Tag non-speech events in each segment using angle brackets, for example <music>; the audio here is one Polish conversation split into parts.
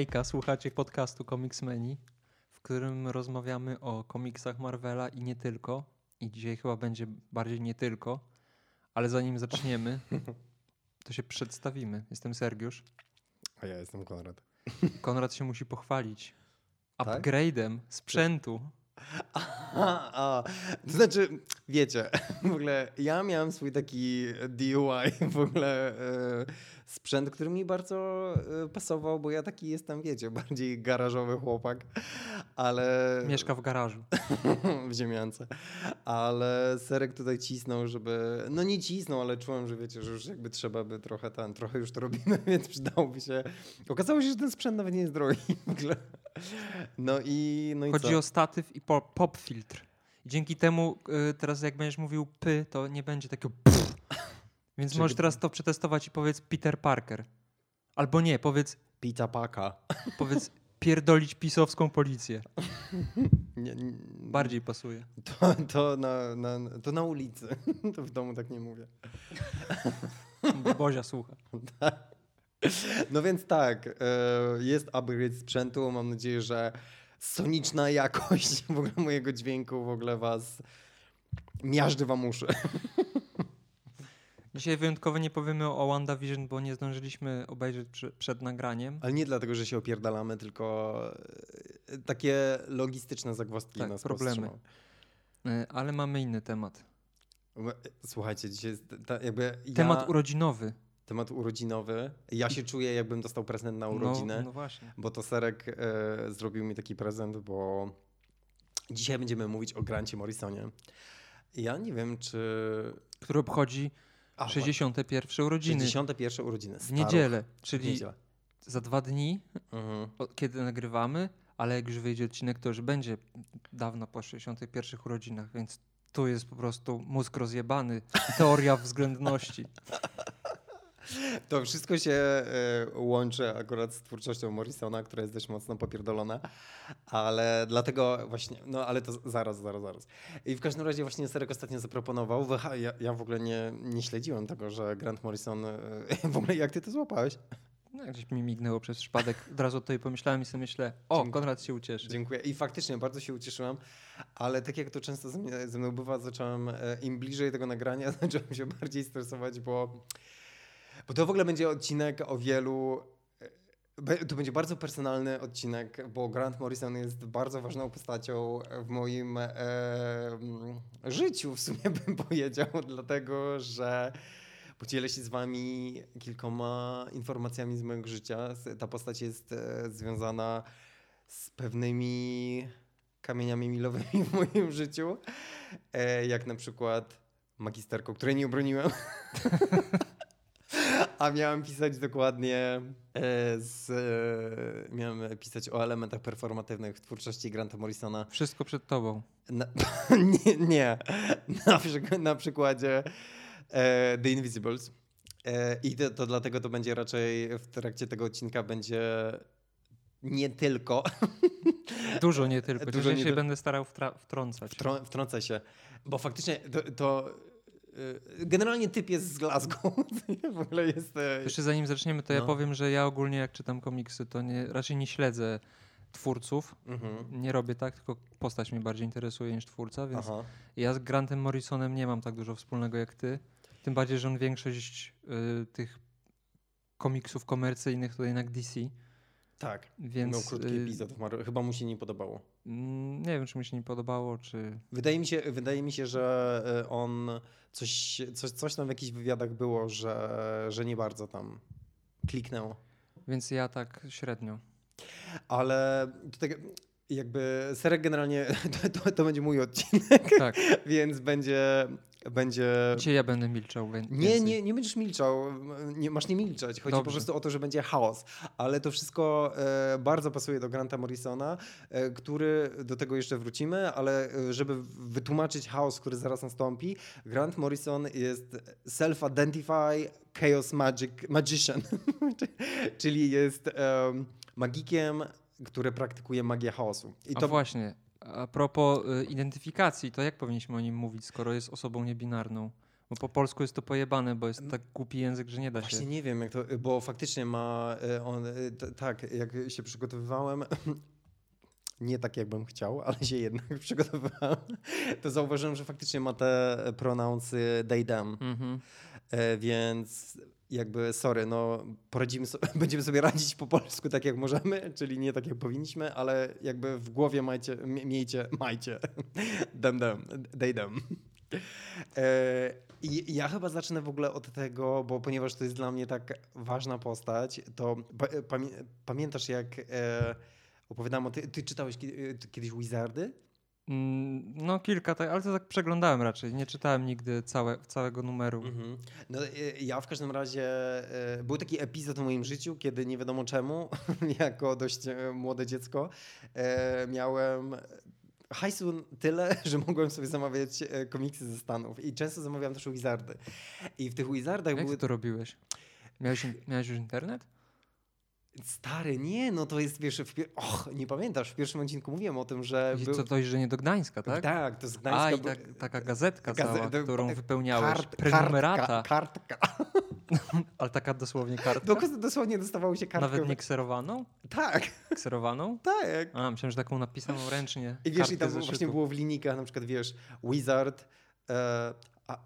Hejka, słuchacie podcastu Comicsmeni, w którym rozmawiamy o komiksach Marvela i nie tylko. I dzisiaj chyba będzie bardziej nie tylko, ale zanim zaczniemy, <laughs> to się przedstawimy. Jestem Sergiusz. A ja jestem Konrad. Konrad się musi pochwalić Tak? upgrade'em sprzętu. A, <laughs> a, to znaczy, wiecie, <laughs> w ogóle ja miałem swój taki DIY, w ogóle e, sprzęt, który mi bardzo e, pasował, bo ja taki jestem, wiecie, <laughs> bardziej garażowy chłopak, ale... Mieszka w garażu. <laughs> w ziemiance. Ale Serek tutaj cisnął, żeby. No nie cisnął, ale czułem, że wiecie, że już jakby trzeba by trochę ten, trochę już to robimy, więc przydałoby się. Okazało się, że ten sprzęt nawet nie jest drogi w ogóle. No i. No i Chodzi co? o statyw i pop filtr. I dzięki temu y, teraz jak będziesz mówił py, to nie będzie takiego pff. <laughs> Więc możesz teraz to przetestować i powiedz Peter Parker. Albo nie, powiedz, Pizza paka. <laughs> powiedz pierdolić pisowską policję. <laughs> Nie, nie, Bardziej pasuje. To, to, na, na, to na ulicy. To w domu tak nie mówię. Bozia słucha. No więc tak, e, jest upgrade sprzętu. Mam nadzieję, że soniczna jakość w ogóle mojego dźwięku w ogóle was miażdży wam uszy. <laughs> Dzisiaj wyjątkowo nie powiemy o WandaVision, bo nie zdążyliśmy obejrzeć przy, przed nagraniem. Ale nie dlatego, że się opierdalamy, tylko e, takie logistyczne zagwozdki Tak, nas problemy. powstrzymały. Y, Ale mamy inny temat. Słuchajcie, dzisiaj jest ta, jakby Temat ja, urodzinowy. Temat urodzinowy. Ja się czuję, jakbym dostał prezent na urodziny. No, no właśnie. Bo to Serek e, zrobił mi taki prezent, bo dzisiaj będziemy mówić o Grancie Morrisonie. Ja nie wiem, czy... Który obchodzi A, 61 urodziny 61 urodziny. w niedzielę, W czyli niedzielę. za dwa dni, Mhm. kiedy nagrywamy, ale jak już wyjdzie odcinek, to już będzie dawno po 61 urodzinach, więc tu jest po prostu mózg rozjebany, teoria <laughs> względności. To wszystko się e, łączy akurat z twórczością Morrisona, która jest dość mocno popierdolona, ale dlatego właśnie, no ale to zaraz, zaraz, zaraz. I w każdym razie właśnie Serek ostatnio zaproponował, ja, ja w ogóle nie, nie śledziłem tego, że Grant Morrison, e, <laughs> w ogóle jak ty to złapałeś? No, gdzieś mi mignęło przez przypadek, od razu tutaj pomyślałem i sobie myślę, o, Dziękuję. Konrad się ucieszy. Dziękuję. I faktycznie bardzo się ucieszyłem, ale tak jak to często ze, mnie, ze mną bywa, zacząłem e, im bliżej tego nagrania, <laughs> zacząłem się bardziej stresować, bo, bo to w ogóle będzie odcinek o wielu. e, To będzie bardzo personalny odcinek, bo Grant Morrison jest bardzo ważną postacią w moim e, mm, życiu, w sumie <laughs> bym powiedział, dlatego że podzielę się z wami kilkoma informacjami z mojego życia. Ta postać jest e, związana z pewnymi kamieniami milowymi w moim życiu, e, jak na przykład magisterką, której nie obroniłem. <laughs> A miałem pisać dokładnie e, z, e, miałem pisać o elementach performatywnych w twórczości Granta Morrisona. Wszystko przed tobą. Na, <laughs> nie, nie. Na, przyk- na przykładzie e, The Invisibles. I to, to dlatego to będzie raczej w trakcie tego odcinka będzie nie tylko <laughs> Dużo nie tylko, Dużo nie się będę starał wtrącać. Wtrą, wtrącę się, bo faktycznie to, to generalnie typ jest z Glasgow. <laughs> w ogóle jest. e, Jeszcze zanim zaczniemy, to ja No. powiem, że ja ogólnie jak czytam komiksy, to nie, raczej nie śledzę twórców. Mhm. Nie robię tak, tylko postać mnie bardziej interesuje niż twórca, więc Aha. ja z Grantem Morrisonem nie mam tak dużo wspólnego jak ty. Tym bardziej, że on większość y, tych komiksów komercyjnych to jednak DC, Tak. więc Miał krótki y, epizod. Chyba mu się nie podobało. mm, nie wiem, czy mi się nie podobało, czy Wydaje mi się, wydaje mi się że e, on coś, coś, coś tam w jakichś wywiadach było, że, że nie bardzo tam kliknęło. więc ja tak średnio. Ale to tak jakby Serek generalnie <laughs> to, to, to będzie mój odcinek, Tak, <laughs> więc będzie. będzie dzisiaj ja będę milczał. Nie, nie, nie będziesz milczał. Nie, masz nie milczeć. Chodzi po Dobrze. prostu o to, że będzie chaos. Ale to wszystko e, bardzo pasuje do Granta Morrisona, e, który do tego jeszcze wrócimy, ale e, żeby wytłumaczyć chaos, który zaraz nastąpi, Grant Morrison jest self-identify chaos magic, magician, <laughs> czyli jest em, magikiem, który praktykuje magię chaosu. I A właśnie, a propos y, identyfikacji, to jak powinniśmy o nim mówić, skoro jest osobą niebinarną? Bo po polsku jest to pojebane, bo jest tak głupi język, że nie da Właśnie się. nie wiem, jak to, bo faktycznie ma e, on, t- tak, jak się przygotowywałem, <clears throat> nie tak jakbym chciał, ale się jednak <laughs> przygotowywałem, to zauważyłem, że faktycznie ma te pronounsy they, them, Mhm. e, więc jakby sorry, no poradzimy <laughs> będziemy sobie radzić po polsku tak jak możemy, czyli nie tak jak powinniśmy, ale jakby w głowie majcie, mie- miejcie, majcie <laughs> them, them, they, them. E, I ja chyba zacznę w ogóle od tego, bo ponieważ to jest dla mnie tak ważna postać, to pa, pamię- pamiętasz jak e, o ty, ty czytałeś ty kiedyś Wizardy? Mm, No kilka, tak, ale to tak przeglądałem raczej. Nie czytałem nigdy całe, całego numeru. Mhm. No, e, ja w każdym razie, e, był taki epizod w moim życiu, kiedy nie wiadomo czemu, <laughs> jako dość e, młode dziecko, e, miałem hajsu tyle, <laughs> że mogłem sobie zamawiać e, komiksy ze Stanów i często zamawiałem też Wizardy. I w tych Wizardach Jak były... ty to robiłeś? Miałeś, miałeś już internet? Stary, nie, no to jest, wiesz, w pier... Och, nie pamiętasz, w pierwszym odcinku mówiłem o tym, że... I był- co, dojrzenie do Gdańska, tak? tak, to z Gdańska A, i tak, taka gazetka Gaze- cała, którą wypełniałeś. Kart, Prenumerata, Kartka, kartka. <laughs> ale taka dosłownie kartka. Dosłownie dostawało się kartkę. Nawet nie kserowaną? Tak, Kserowaną? tak. A, myślałem, że taką napisaną ręcznie. I wiesz, i tam właśnie było w linijkach na przykład, wiesz, wizard, e,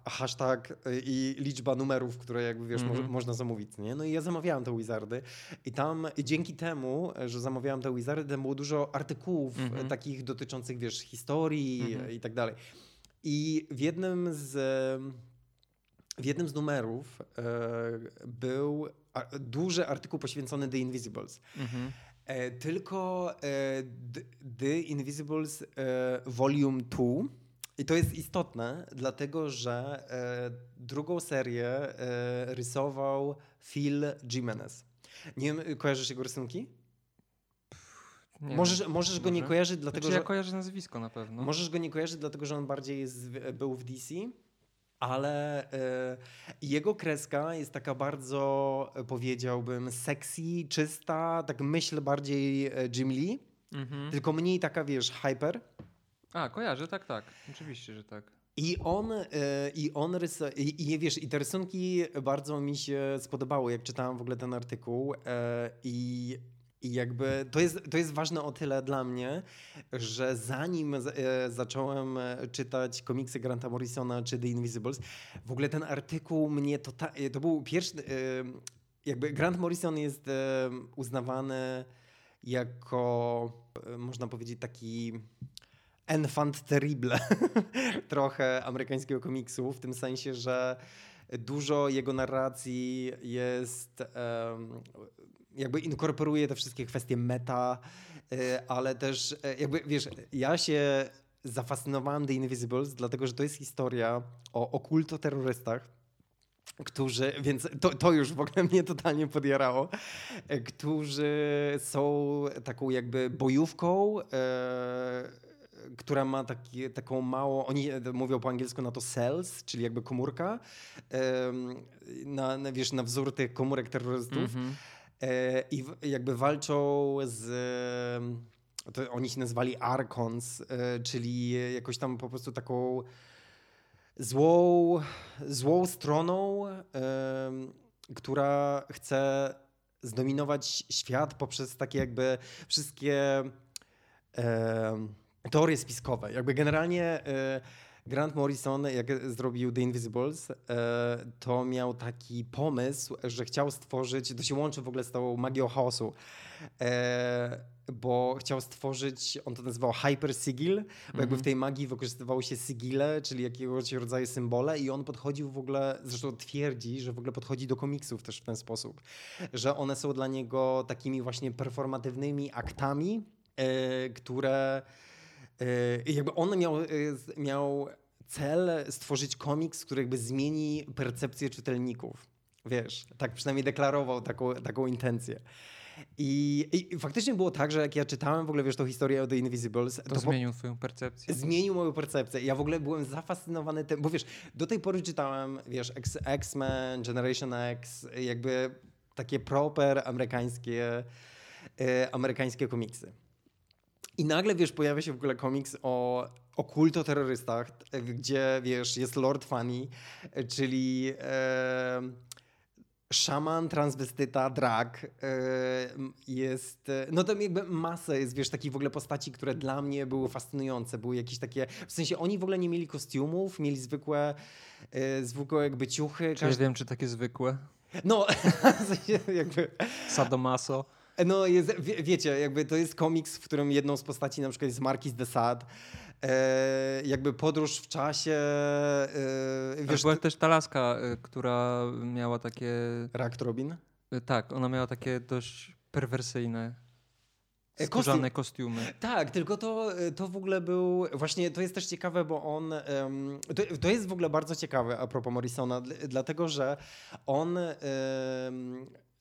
hashtag e, i liczba numerów, które jakby, wiesz, Mhm. mo- można zamówić, nie? No i ja zamawiałem te wizardy i tam i dzięki temu, e, że zamawiałem te wizardy, tam było dużo artykułów e, Mhm. takich dotyczących, wiesz, historii Mhm. e, i tak dalej. I w jednym z... W jednym z numerów e, był a, duży artykuł poświęcony The Invisibles. Mhm. E, tylko e, The, The Invisibles e, Volume 2. I to jest istotne, dlatego że e, drugą serię e, rysował Phil Jimenez. Nie wiem, kojarzysz jego rysunki? Nie możesz wiem. możesz go nie Może. kojarzyć, dlatego Znaczy, że... ja kojarzę nazwisko na pewno. Możesz go nie kojarzyć, dlatego że on bardziej jest, był w DC, ale e, jego kreska jest taka bardzo, powiedziałbym, sexy, czysta, tak myśl bardziej e, Jim Lee, Mhm. tylko mniej taka, wiesz, hyper. A, kojarzę, tak, tak. Oczywiście, że tak. I on, e, i on rysa, i, i wiesz, i te rysunki bardzo mi się spodobały, jak czytałem w ogóle ten artykuł e, i, i jakby to jest, to jest ważne o tyle dla mnie, że zanim z- e, zacząłem czytać komiksy Granta Morrisona czy The Invisibles, w ogóle ten artykuł mnie to, to był pierwszy, jakby Grant Morrison jest uznawany jako, można powiedzieć, taki enfant terrible. <laughs> Trochę amerykańskiego komiksu, w tym sensie, że dużo jego narracji jest, jakby inkorporuje te wszystkie kwestie meta, e, ale też e, jakby, wiesz, ja się zafascynowałem The Invisibles, dlatego, że to jest historia o okultoterrorystach, którzy, więc to, to już w ogóle mnie totalnie podjarało, e, którzy są taką jakby bojówką, która ma taki, taką mało, oni mówią po angielsku na to cells, czyli jakby komórka, na, na, wiesz, na wzór tych komórek terrorystów Mhm. e, i jakby walczą z, oni się nazwali Archons, e, czyli jakoś tam po prostu taką złą, złą stroną, która chce zdominować świat poprzez takie jakby wszystkie em, teorie spiskowe. Jakby generalnie e, Grant Morrison, jak zrobił The Invisibles, e, to miał taki pomysł, że chciał stworzyć, to się łączy w ogóle z tą magią chaosu, e, bo chciał stworzyć, on to nazywał Hyper Sigil, bo jakby Mhm. w tej magii wykorzystywało się sigile, czyli jakiegoś rodzaju symbole i on podchodził w ogóle, zresztą twierdzi, że w ogóle podchodzi do komiksów też w ten sposób, że one są dla niego takimi właśnie performatywnymi aktami, które e, jakby on miał, z- miał cel stworzyć komiks, który jakby zmieni percepcję czytelników. Wiesz, tak przynajmniej deklarował taką, taką intencję. I, I faktycznie było tak, że jak ja czytałem w ogóle, wiesz, tą historię o The Invisibles, To, po- zmienił twoją percepcję. zmienił moją percepcję. Ja w ogóle byłem zafascynowany tym, bo wiesz, do tej pory czytałem, wiesz, X-Men, Generation X, jakby takie proper amerykańskie, e, amerykańskie komiksy. I nagle, wiesz, pojawia się w ogóle komiks o, o kultoterrorystach, t- gdzie, wiesz, jest Lord Funny, e, czyli e, szaman, transwestyta, drag. E, jest, e, no tam jakby masę jest, wiesz, takich w ogóle postaci, które dla mnie były fascynujące. Były jakieś takie, w sensie oni w ogóle nie mieli kostiumów, mieli zwykłe, e, zwykłe jakby ciuchy. Czy ja wiem, czy takie zwykłe? No, <laughs> w sensie jakby... Sadomaso. No, jest, wie, wiecie, jakby to jest komiks, w którym jedną z postaci na przykład jest Marquis de Sade. E, jakby podróż w czasie. E, Wiesz, była też ta laska, y, która miała takie... Rakt Robin. y, Tak, ona miała takie dość perwersyjne E, skórzane kostiumy. Tak, tylko to, to w ogóle był. Właśnie to jest też ciekawe, bo on. to, to jest w ogóle bardzo ciekawe a propos Morrisona, dl- dlatego że on.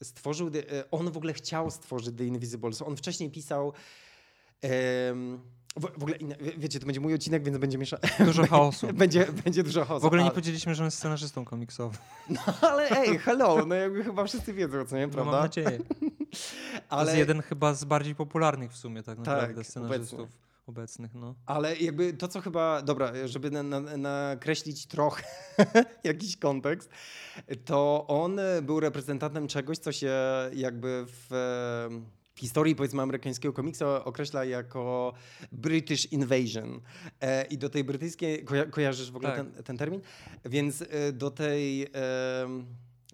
Stworzył, e, on w ogóle chciał stworzyć The Invisibles. On wcześniej pisał. w, w ogóle, wiecie, to będzie mój odcinek, więc będzie miesza... Dużo <laughs> chaosu. będzie, będzie dużo chaosu. W ogóle nie ale- powiedzieliśmy, że on jest scenarzystą komiksowym. <laughs> No ale ej, hello, no jakby chyba wszyscy wiedzą, co nie, No, prawda? mam nadzieję. <laughs> To jest jeden chyba z bardziej popularnych w sumie tak naprawdę Tak, scenarzystów obecnych. no. Ale jakby to, co chyba, dobra, żeby na, na, nakreślić trochę <laughs> jakiś kontekst, to on był reprezentantem czegoś, co się jakby w historii, powiedzmy, amerykańskiego komiksu określa jako British Invasion. E, I do tej brytyjskiej, koja, kojarzysz w ogóle Tak. ten, ten termin? Więc e, do tej e,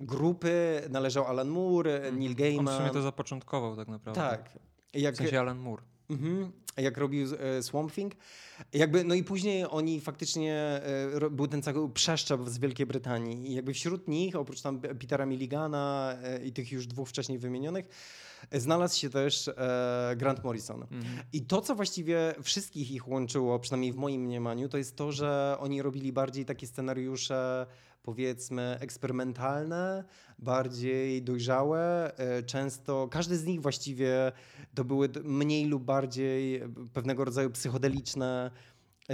grupy należał Alan Moore, Neil Mhm. On w Gaiman. sumie to zapoczątkował tak naprawdę. Tak. Jak, W sensie Alan Moore. Mhm. Jak robił e, Swamp Thing. Jakby, no i później oni faktycznie, e, był ten cały przeszczep z Wielkiej Brytanii. I jakby wśród nich, oprócz tam Petera Milligana e, i tych już dwóch wcześniej wymienionych, znalazł się też Grant Morrison. Mhm. I to, co właściwie wszystkich ich łączyło, przynajmniej w moim mniemaniu, to jest to, że oni robili bardziej takie scenariusze, powiedzmy, eksperymentalne, bardziej dojrzałe. E, Często każdy z nich właściwie to były mniej lub bardziej e, pewnego rodzaju psychodeliczne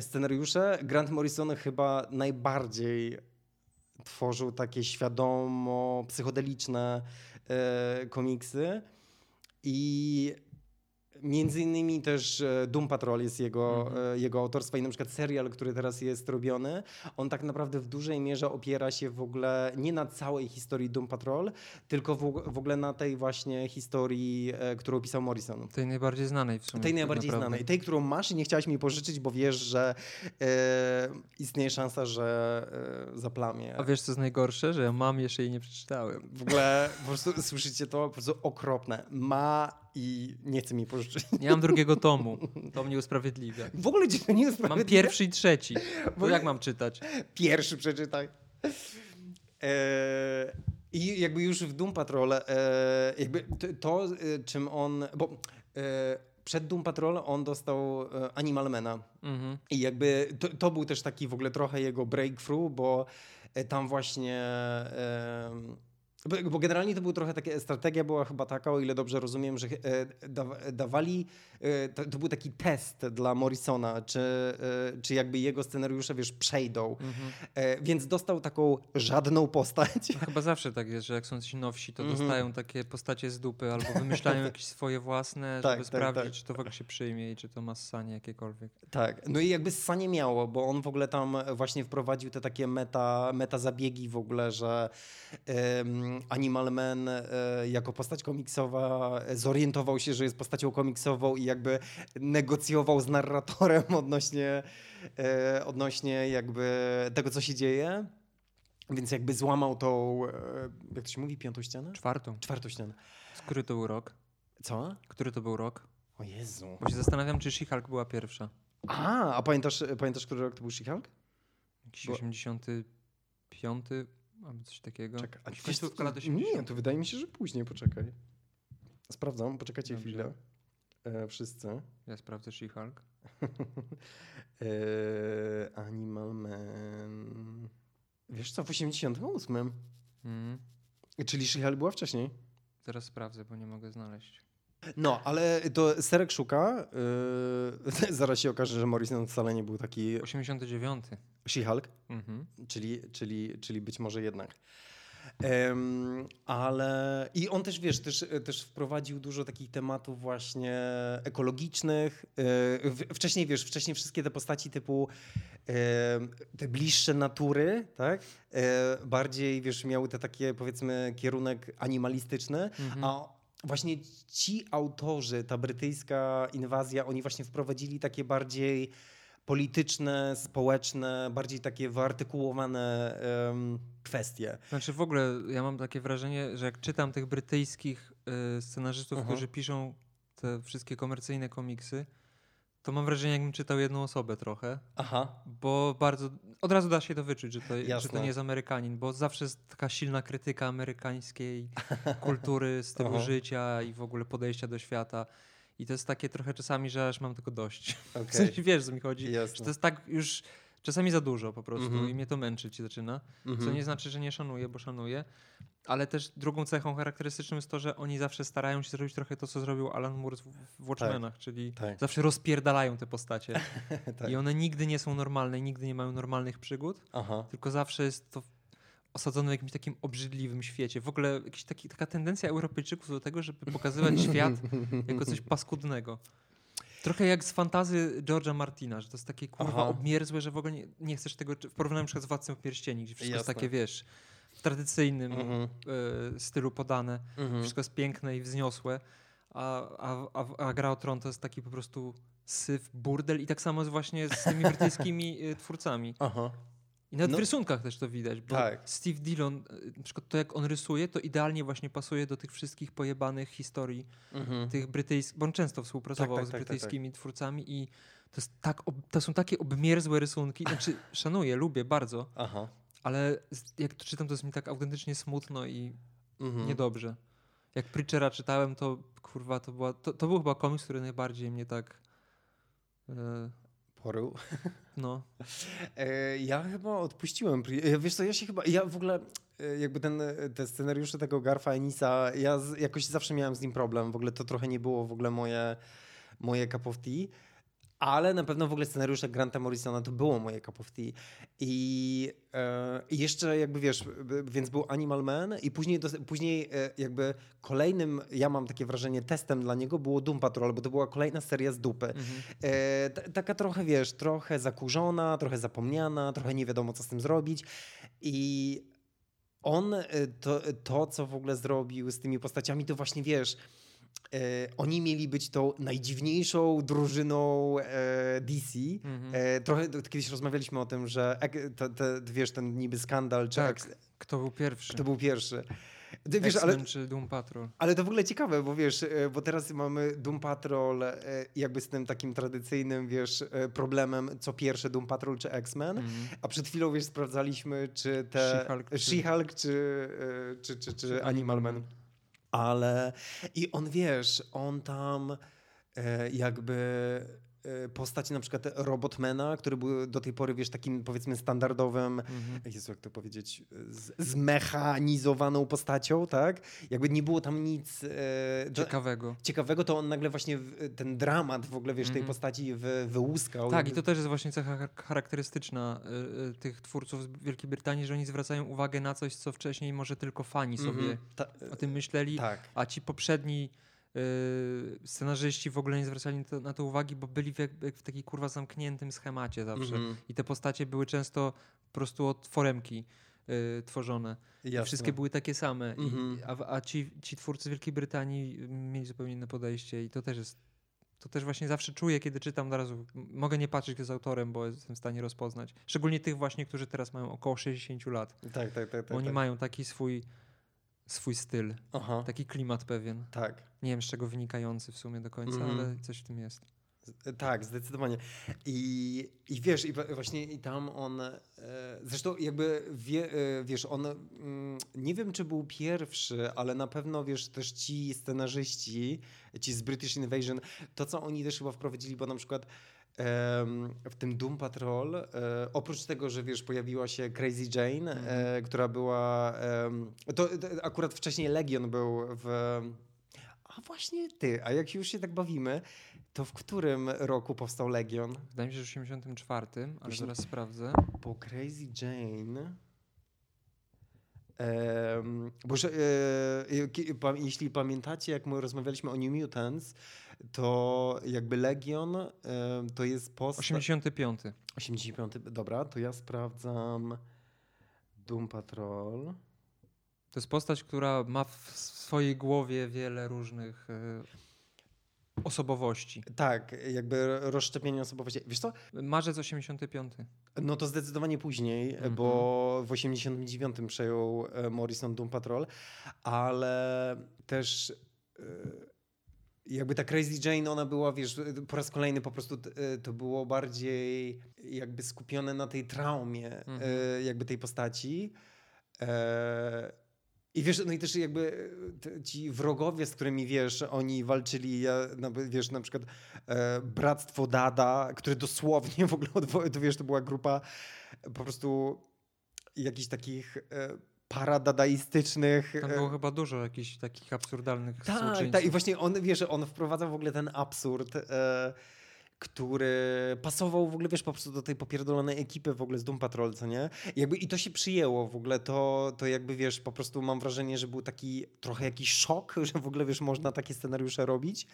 scenariusze. Grant Morrison chyba najbardziej tworzył takie świadomo psychodeliczne e, komiksy. I między innymi też e, Doom Patrol jest jego, Mhm. e, jego autorstwa i na przykład serial, który teraz jest robiony, on tak naprawdę w dużej mierze opiera się w ogóle nie na całej historii Doom Patrol, tylko w, w ogóle na tej właśnie historii, e, którą pisał Morrison. Tej najbardziej znanej w sumie. Tej tak najbardziej naprawdę. znanej. Tej, którą masz i nie chciałaś mi pożyczyć, bo wiesz, że e, istnieje szansa, że e, zaplamie. A wiesz co jest najgorsze? Że ja mam jeszcze jej nie przeczytałem. W ogóle po prostu słyszycie to, po prostu okropne. Ma i nie chce mi pożyczyć. Nie mam drugiego <laughs> tomu. To mnie usprawiedliwia. W ogóle cię to nie Mam usprawiedliwia. pierwszy i trzeci. Bo- jak mam czytać? Pierwszy przeczytaj. E, I jakby już w Doom Patrol, e, jakby to, e, czym on, bo e, przed Doom Patrol on dostał e, Animal Mana. Mhm. I jakby to, to był też taki w ogóle trochę jego breakthrough, bo e, tam właśnie. Bo, generalnie to był trochę takie, strategia była chyba taka, o ile dobrze rozumiem, że e, daw, dawali, e, to, był taki test dla Morrisona, czy, e, czy jakby jego scenariusze, wiesz, przejdą. Mhm. E, więc dostał taką żadną postać. To chyba zawsze tak jest, że jak są ci nowsi, to Mhm. dostają takie postacie z dupy albo wymyślają <laughs> jakieś swoje własne, Tak, żeby tak, sprawdzić, tak. czy to w ogóle się przyjmie i czy to ma ssanie jakiekolwiek. Tak, no i jakby ssanie miało, bo on w ogóle tam właśnie wprowadził te takie meta, meta zabiegi w ogóle, że em, Animal Man e, jako postać komiksowa zorientował się, że jest postacią komiksową i jakby negocjował z narratorem <laughs> odnośnie, e, odnośnie jakby tego, co się dzieje. Więc jakby złamał tą, e, jak to się mówi, piątą ścianę? Czwartą. Czwartą ścianę. Który to był rok? Co? Który to był rok? O Jezu. Bo się zastanawiam, czy She-Hulk była pierwsza. A, a pamiętasz, pamiętasz, który rok to był She-Hulk? Jakiś Bo- 85 albo coś takiego. Czekaj, a końcówka lat Nie, 80. to wydaje mi się, że później, poczekaj. Sprawdzam, poczekajcie Dobrze. chwilę. E, wszyscy. Ja sprawdzę She-Hulk. <laughs> e, Animal Man. Wiesz co, w 88. Mhm. Czyli She-Hulk była wcześniej. Zaraz sprawdzę, bo nie mogę znaleźć. No, ale to Serek szuka. e, <laughs> zaraz się okaże, że Morrison wcale nie był taki 89. She-Hulk. Mhm. Czyli, czyli, czyli być może jednak. Em, ale i on też, wiesz, też, też wprowadził dużo takich tematów właśnie ekologicznych. W- Wcześniej, wiesz, wcześniej wszystkie te postaci typu te bliższe natury, tak? E, Bardziej, wiesz, miały te takie, powiedzmy, kierunek animalistyczny, Mhm. a właśnie ci autorzy, ta brytyjska inwazja, oni właśnie wprowadzili takie bardziej polityczne, społeczne, bardziej takie wyartykułowane em, kwestie. Znaczy w ogóle ja mam takie wrażenie, że jak czytam tych brytyjskich y, scenarzystów, Aha. którzy piszą te wszystkie komercyjne komiksy, to mam wrażenie, jakbym czytał jedną osobę trochę, Aha. bo bardzo od razu da się to wyczuć, że to, że to nie jest Amerykanin, bo zawsze jest taka silna krytyka amerykańskiej <laughs> kultury, stylu Aha. życia i w ogóle podejścia do świata. I to jest takie trochę czasami, że aż mam tego dość. Okej. <laughs> W sensie wiesz, co mi chodzi. Że Jasne. to jest tak już czasami za dużo po prostu Mhm. i mnie to męczyć zaczyna. Co Mhm. nie znaczy, że nie szanuję, bo szanuję. Ale też drugą cechą charakterystyczną jest to, że oni zawsze starają się zrobić trochę to, co zrobił Alan Moore w, Watchmenach, czyli Tak. zawsze rozpierdalają te postacie. <laughs> tak. I one nigdy nie są normalne, nigdy nie mają normalnych przygód, Aha. tylko zawsze jest to osadzone w jakimś takim obrzydliwym świecie. W ogóle jakaś taki, taka tendencja Europejczyków do tego, żeby pokazywać <laughs> świat jako coś paskudnego. Trochę jak z fantazy George'a Martina, że to jest takie kurwa Aha. obmierzłe, że w ogóle nie, nie chcesz tego, w porównaniu na przykład z Władcą Pierścieni, gdzie wszystko jest Jasne. takie, wiesz, w tradycyjnym Mhm. e, stylu podane, Mhm. wszystko jest piękne i wzniosłe, a, a, a, a Gra o Tron to jest taki po prostu syf, burdel i tak samo jest właśnie z tymi brytyjskimi e, twórcami. Aha. I nawet No- w rysunkach też to widać, bo Tak. Steve Dillon, e, na przykład to jak on rysuje, to idealnie właśnie pasuje do tych wszystkich pojebanych historii Mhm. tych brytyjskich, bo on często współpracował Tak, tak, z tak, tak, brytyjskimi twórcami i to, jest tak, to są takie obmierzłe rysunki, znaczy <laughs> szanuję, lubię bardzo, Aha. ale jak to czytam, to jest mi tak autentycznie smutno i Mhm. niedobrze. Jak Preachera czytałem, to kurwa, to, była, to, to był chyba komiks, który najbardziej mnie tak e, Porył. no, <laughs> E, ja chyba odpuściłem. e, Wiesz co, ja się chyba, ja w ogóle e, jakby ten, te scenariusze tego Garfa Enisa, ja z, jakoś zawsze miałem z nim problem. W ogóle to trochę nie było w ogóle moje, moje cup of tea. Ale na pewno w ogóle scenariusze Granta Morrisona to było moje cup of tea. I e, jeszcze jakby wiesz, b- więc był Animal Man i później, dos- później e, jakby kolejnym, ja mam takie wrażenie, testem dla niego było Doom Patrol, bo to była kolejna seria z dupy. mhm. E, ta- taka trochę, wiesz, trochę zakurzona, trochę zapomniana, trochę nie wiadomo, co z tym zrobić. I on, e, to, to co w ogóle zrobił z tymi postaciami, to właśnie, wiesz, e, oni mieli być tą najdziwniejszą drużyną e, DC. Mhm. E, trochę kiedyś rozmawialiśmy o tym, że to, te, wiesz, ten niby skandal, czy Tak, Kto był pierwszy? kto był pierwszy. Ty, wiesz, X-Men ale, czy Doom Patrol? ale to w ogóle ciekawe, bo wiesz, e, bo teraz mamy Doom Patrol e, jakby z tym takim tradycyjnym, wiesz, e, problemem, co pierwsze Doom Patrol czy X-Men, Mhm. a przed chwilą, wiesz, sprawdzaliśmy, czy te... She-Hulk czy- She-Hulk czy, e, czy, czy, czy Animal Man. Ale i on, wiesz, on tam e, jakby e, postać na przykład Robotmana, który był do tej pory, wiesz, takim powiedzmy standardowym Mhm. Jezu, jak to powiedzieć, z, zmechanizowaną postacią, tak? Jakby nie było tam nic e, do- Ciekawego. ciekawego, to on nagle właśnie ten dramat w ogóle, wiesz, tej Mhm. postaci wy, wyłuskał. Tak, i to też jest właśnie cecha char- charakterystyczna y, y, tych twórców z Wielkiej Brytanii, że oni zwracają uwagę na coś, co wcześniej może tylko fani sobie Mhm. Ta, o tym myśleli, tak. a ci poprzedni y, scenarzyści w ogóle nie zwracali na to, uwagi, bo byli w, jak, w takim kurwa zamkniętym schemacie zawsze. Mhm. I te postacie były często po prostu od foremki y, tworzone. I Jasne. wszystkie były takie same. Mhm. I, a a ci, ci twórcy z Wielkiej Brytanii mieli zupełnie inne podejście i to też jest. To też właśnie zawsze czuję, kiedy czytam od razu. Mogę nie patrzeć kto jest autorem, bo jestem w stanie rozpoznać. Szczególnie tych właśnie, którzy teraz mają około 60 lat. Tak, tak, tak. tak oni tak. mają taki swój, swój styl, Aha, taki klimat pewien. tak. Nie wiem z czego wynikający w sumie do końca, Mhm. ale coś w tym jest. Tak, zdecydowanie. I, i wiesz, i właśnie i tam on, e, zresztą jakby wie, e, wiesz, on, mm, nie wiem czy był pierwszy, ale na pewno wiesz, też ci scenarzyści, ci z British Invasion, to co oni też chyba wprowadzili, bo na przykład w tym Doom Patrol, e, oprócz tego, że wiesz, pojawiła się Crazy Jane, e, Mhm. która była, to, to akurat wcześniej Legion był w, a właśnie ty, a jak już się tak bawimy, to w którym roku powstał Legion? Wydaje mi się, że w 84, ale Osiem- zaraz sprawdzę. Bo Crazy Jane. Em, bo że, e, pa- jeśli pamiętacie, jak my rozmawialiśmy o New Mutants, to jakby Legion to jest postać... 85. 85, dobra, to ja sprawdzam Doom Patrol. To jest postać, która ma w swojej głowie wiele różnych e, osobowości. Tak, jakby rozszczepienie osobowości. Wiesz co, Marzec 85. no to zdecydowanie później, Mhm. bo w 89 przejął e, Morrison Doom Patrol, ale też jakby ta Crazy Jane, ona była, wiesz, po raz kolejny po prostu e, to było bardziej jakby skupione na tej traumie Mhm. e, jakby tej postaci. E, I wiesz, no i też jakby ci wrogowie, z którymi wiesz, oni walczyli, ja, no, wiesz, na przykład e, Bractwo Dada, które dosłownie w ogóle, odwo- to wiesz, to była grupa po prostu jakichś takich e, paradadaistycznych. Tam e, było chyba dużo jakichś takich absurdalnych tak, tak. I właśnie on, wiesz, on wprowadza w ogóle ten absurd, e, który pasował w ogóle, wiesz, po prostu do tej popierdolonej ekipy w ogóle z Doom Patrol, co nie? I Jakby, I to się przyjęło w ogóle, to, to jakby, wiesz, po prostu mam wrażenie, że był taki trochę jakiś szok, <laughs> że w ogóle, wiesz, można takie scenariusze robić.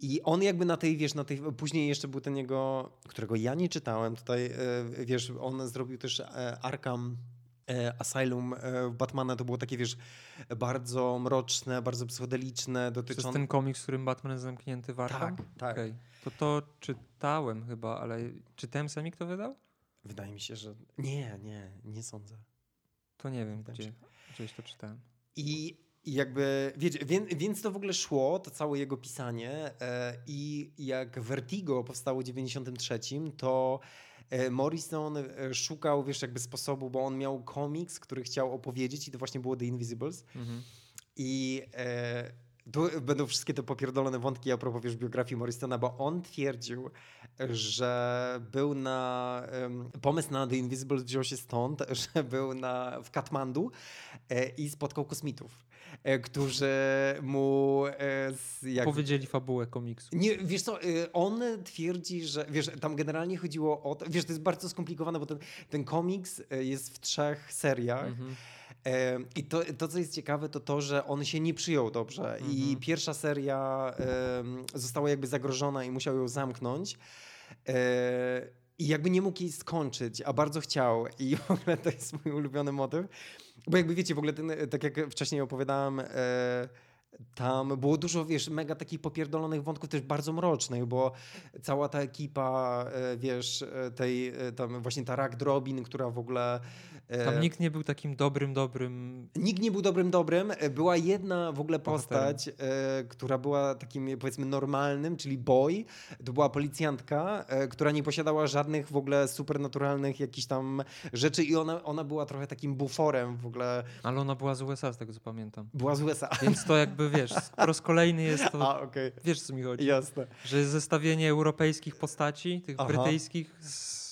I on jakby na tej, wiesz, na tej, później jeszcze był ten jego, którego ja nie czytałem tutaj, e, wiesz, on zrobił też e, Arkham e, Asylum e, Batmana, to było takie, wiesz, bardzo mroczne, bardzo psychodeliczne, To jest dotyczące... ten komiks, w którym Batman jest zamknięty w Arkham? Tak, tak. Okej. To to czytałem chyba, ale czytałem sami, kto wydał? Wydaje mi się, że... Nie, nie, nie sądzę. To nie wiem, Wydaje gdzie, gdzieś to czytałem. I i jakby, wiecie, więc, więc to w ogóle szło, to całe jego pisanie e, i jak Vertigo powstało w 93, to e, Morrison e, szukał, wiesz, jakby sposobu, bo on miał komiks, który chciał opowiedzieć i to właśnie było The Invisibles Mhm. i e, tu będą wszystkie te popierdolone wątki a propos wiesz, biografii Morrisona, bo on twierdził, że był na... em, pomysł na The Invisibles wziął się stąd, <laughs> że był na, w Katmandu e, i spotkał kosmitów, e, którzy mu... E, jak, Powiedzieli fabułę komiksu. nie, wiesz co, y, on twierdzi, że wiesz, tam generalnie chodziło o to, wiesz, to jest bardzo skomplikowane, bo ten, ten komiks jest w trzech seriach. Mhm. E, I to, to, co jest ciekawe, to to, że on się nie przyjął dobrze. I Mhm. pierwsza seria została jakby zagrożona i musiał ją zamknąć. I jakby nie mógł jej skończyć, a bardzo chciał. I w ogóle to jest mój ulubiony motyw. Bo jakby wiecie, w ogóle ten, tak jak wcześniej opowiadałem, e, tam było dużo, wiesz, mega takich popierdolonych wątków, też bardzo mrocznych, bo cała ta ekipa, e, wiesz, e, tej, e, tam właśnie ta Rack Robin, która w ogóle... Tam nikt nie był takim dobrym, dobrym. Nikt nie był dobrym dobrym. Była jedna w ogóle Bohaterem. postać, e, która była takim powiedzmy normalnym, czyli boy. To była policjantka, która nie posiadała żadnych w ogóle supernaturalnych jakichś tam rzeczy i ona, ona była trochę takim buforem w ogóle. Ale ona była z USA, z tego co pamiętam. Była z USA. Więc to jakby wiesz, po raz kolejny jest to. A, okej. Wiesz co mi chodzi? Jasne. Że jest zestawienie europejskich postaci, tych Aha. brytyjskich z.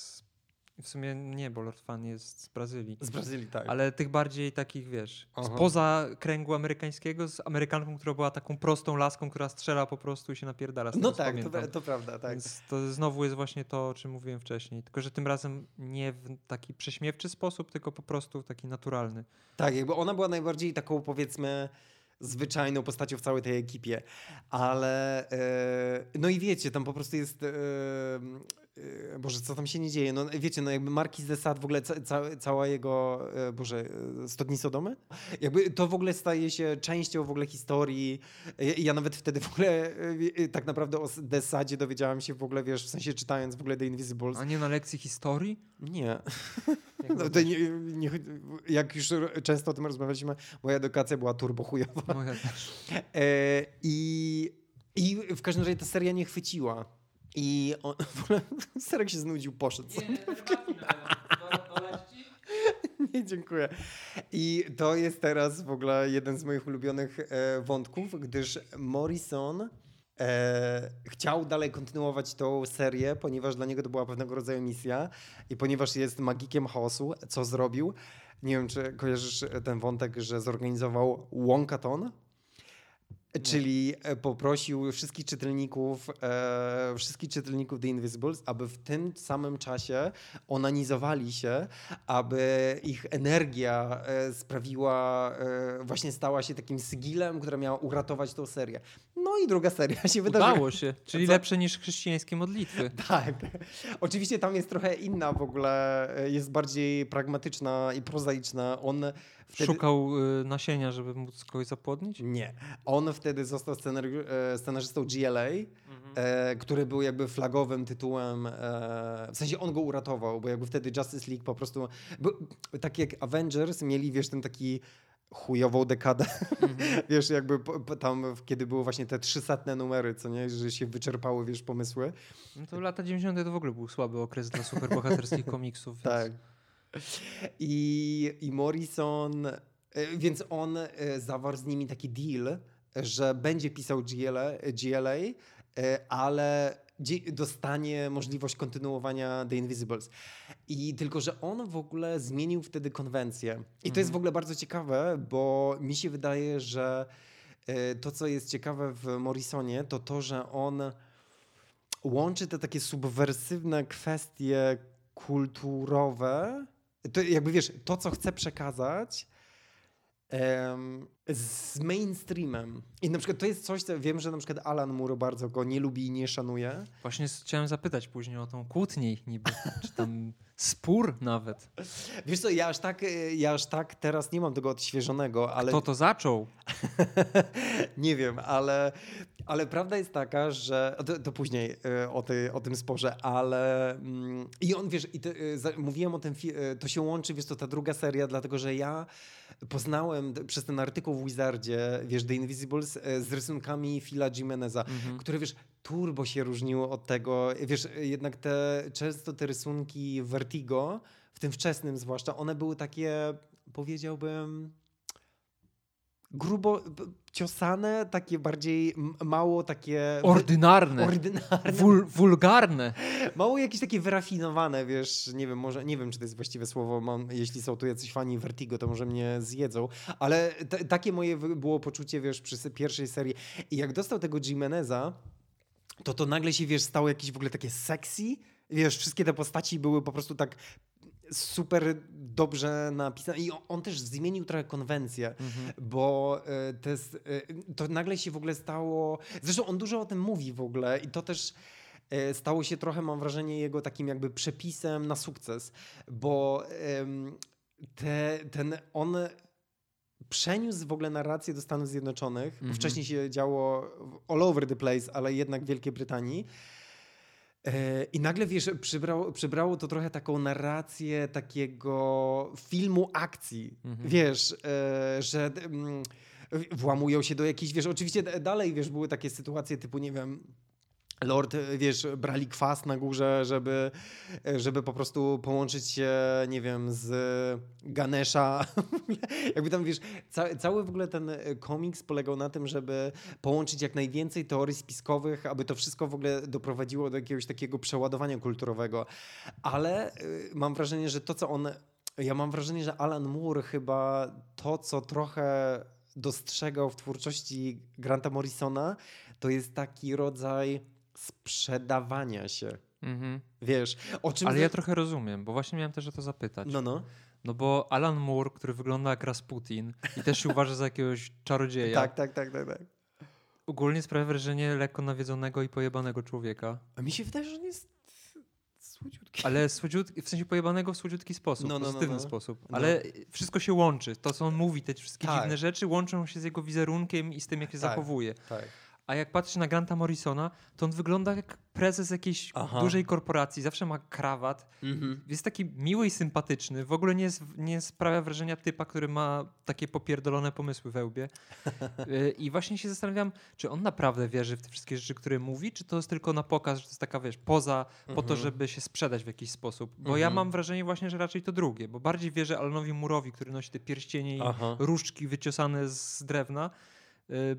W sumie nie, bo Lord Fan jest z Brazylii. Z Brazylii, tak. Ale tych bardziej takich, wiesz, Aha. spoza kręgu amerykańskiego, z Amerykanką, która była taką prostą laską, która strzela po prostu i się napierdala. Z no tak, to, to prawda, tak. Więc to znowu jest właśnie to, o czym mówiłem wcześniej. Tylko, że tym razem nie w taki prześmiewczy sposób, tylko po prostu taki naturalny. Tak, jakby ona była najbardziej taką powiedzmy zwyczajną postacią w całej tej ekipie, ale e, no i wiecie, tam po prostu jest e, Boże, co tam się nie dzieje? No wiecie, no jakby Marquis de Sade, w ogóle ca, ca, cała jego, e, Boże, e, Stodni Sodomy? Jakby to w ogóle staje się częścią w ogóle historii. Ja, ja nawet wtedy w ogóle e, e, tak naprawdę o de Sadzie dowiedziałam się w ogóle, wiesz, w sensie czytając w ogóle The Invisibles. A nie na lekcji historii? Nie. <laughs> Jak No, to nie, nie, jak już często o tym rozmawialiśmy, moja edukacja była turbo chujowa. Moja też. E, i, I w każdym razie ta seria nie chwyciła. I on, <laughs> w ogóle Serek się znudził, poszedł. sobie. <laughs> Nie, dziękuję. I to jest teraz w ogóle jeden z moich ulubionych e, wątków, gdyż Morrison e, chciał dalej kontynuować tą serię, ponieważ dla niego to była pewnego rodzaju misja i ponieważ jest magikiem chaosu, co zrobił? Nie wiem, czy kojarzysz ten wątek, że zorganizował Wonkaton. Czyli e, poprosił wszystkich czytelników, e, wszystkich czytelników The Invisibles, aby w tym samym czasie onanizowali się, aby ich energia e, sprawiła, e, właśnie stała się takim sigilem, która miała uratować tą serię. No i druga seria się wydarzyła. Udało się, <laughs> czyli Co? lepsze niż chrześcijańskie modlitwy. <laughs> Tak. Oczywiście tam jest trochę inna w ogóle, e, jest bardziej pragmatyczna i prozaiczna. On wtedy... Szukał y, nasienia, żeby móc kogoś zapłodnić? Nie. On wtedy został scenari- e, scenarzystą GLA, e, który był jakby flagowym tytułem, e, w sensie on go uratował, bo jakby wtedy Justice League po prostu, był, tak jak Avengers mieli, wiesz, ten taki chujową dekadę, <laughs> wiesz, jakby po, po tam, kiedy były właśnie te trzysetne numery, co nie, że się wyczerpały, wiesz, pomysły. No to lata 90. to w ogóle był słaby okres dla superbohaterskich <laughs> komiksów. Więc... Tak. <laughs> I, I Morrison, e, więc on e, zawarł z nimi taki deal, że będzie pisał GLA, GLA e, ale dostanie możliwość kontynuowania The Invisibles. I tylko, że on w ogóle zmienił wtedy konwencję. I to jest w ogóle bardzo ciekawe, bo mi się wydaje, że to, co jest ciekawe w Morrisonie, to to, że on łączy te takie subwersywne kwestie kulturowe, to jakby wiesz, to co chce przekazać em, z mainstreamem. I na przykład to jest coś, co wiem, że na przykład Alan Moore bardzo go nie lubi i nie szanuje. Właśnie chciałem zapytać później o tą kłótnię niby, <laughs> czy tam spór nawet. Wiesz co, ja aż tak, e, ja aż tak teraz nie mam tego odświeżonego, ale Kto to zaczął? <laughs> nie wiem, ale, ale prawda jest taka, że to, to później e, o, tej, o tym sporze, ale mm, i on, wiesz, i te, e, za- mówiłem o tym, e, to się łączy, wiesz, to ta druga seria, dlatego, że ja poznałem przez ten artykuł w Wizardzie, wiesz, The Invisibles z rysunkami Phila Jimeneza, Mhm. które, wiesz, turbo się różniło od tego, wiesz, jednak te, często te rysunki Vertigo, w tym wczesnym zwłaszcza, one były takie, powiedziałbym, grubo ciosane, takie bardziej mało takie... Ordynarne, Ordynarne. wul, wulgarne. Mało jakieś takie wyrafinowane, wiesz, nie wiem, może, nie wiem, czy to jest właściwe słowo, mam, jeśli są tu jacyś fani Vertigo, to może mnie zjedzą, ale takie moje było poczucie, wiesz, przy pierwszej serii i jak dostał tego Jimeneza, to to nagle się, wiesz, stało jakieś w ogóle takie sexy, wiesz, wszystkie te postaci były po prostu tak super dobrze napisane i on, on też zmienił trochę konwencję, Mhm. bo e, to, jest, e, to nagle się w ogóle stało. Zresztą on dużo o tym mówi w ogóle i to też e, stało się trochę, mam wrażenie, jego takim jakby przepisem na sukces, bo te, ten on przeniósł w ogóle narrację do Stanów Zjednoczonych, bo Mhm. wcześniej się działo all over the place, ale jednak w Wielkiej Brytanii. E, I nagle, wiesz, przybrało, przybrało to trochę taką narrację takiego filmu akcji. Mhm. Wiesz, e, że mm, włamują się do jakichś, wiesz, oczywiście dalej, wiesz, były takie sytuacje typu, nie wiem, Lord, e, wiesz, brali kwas na górze, żeby, e, żeby po prostu połączyć się, nie wiem, z Ganesha. <laughs> Jakby tam, wiesz, ca cały w ogóle ten e, komiks polegał na tym, żeby połączyć jak najwięcej teorii spiskowych, aby to wszystko w ogóle doprowadziło do jakiegoś takiego przeładowania kulturowego. Ale y, mam wrażenie, że to, co on. Ja mam wrażenie, że Alan Moore chyba to, co trochę dostrzegał w twórczości Granta Morrisona, to jest taki rodzaj sprzedawania się. Mhm. Wiesz, o czym. Ale ja trochę rozumiem, bo właśnie miałem też o to zapytać. No, no. No bo Alan Moore, który wygląda jak Rasputin i też się <laughs> uważa za jakiegoś czarodzieja, Tak, tak, tak, tak, tak. ogólnie sprawia wrażenie lekko nawiedzonego i pojebanego człowieka. A mi się wydaje, że on jest słodziutki. Ale <laughs> słodziutki, w sensie pojebanego w słodziutki sposób, No, no, no, pozytywny no. sposób. No. Ale wszystko się łączy. To, co on mówi, te wszystkie Tak. dziwne rzeczy łączą się z jego wizerunkiem i z tym, jak się Tak. zachowuje. Tak. A jak patrzysz na Granta Morrisona, to on wygląda jak prezes jakiejś Aha. dużej korporacji. Zawsze ma krawat. Mhm. Jest taki miły i sympatyczny. W ogóle nie, jest, nie sprawia wrażenia typa, który ma takie popierdolone pomysły we łbie. <laughs> Y, I właśnie się zastanawiam, czy on naprawdę wierzy w te wszystkie rzeczy, które mówi, czy to jest tylko na pokaz, że to jest taka, wiesz, poza po to, Mhm. żeby się sprzedać w jakiś sposób. Bo ja Mhm. mam wrażenie właśnie, że raczej to drugie, bo bardziej wierzę Alanowi Murowi, który nosi te pierścienie i Aha. różdżki wyciosane z drewna,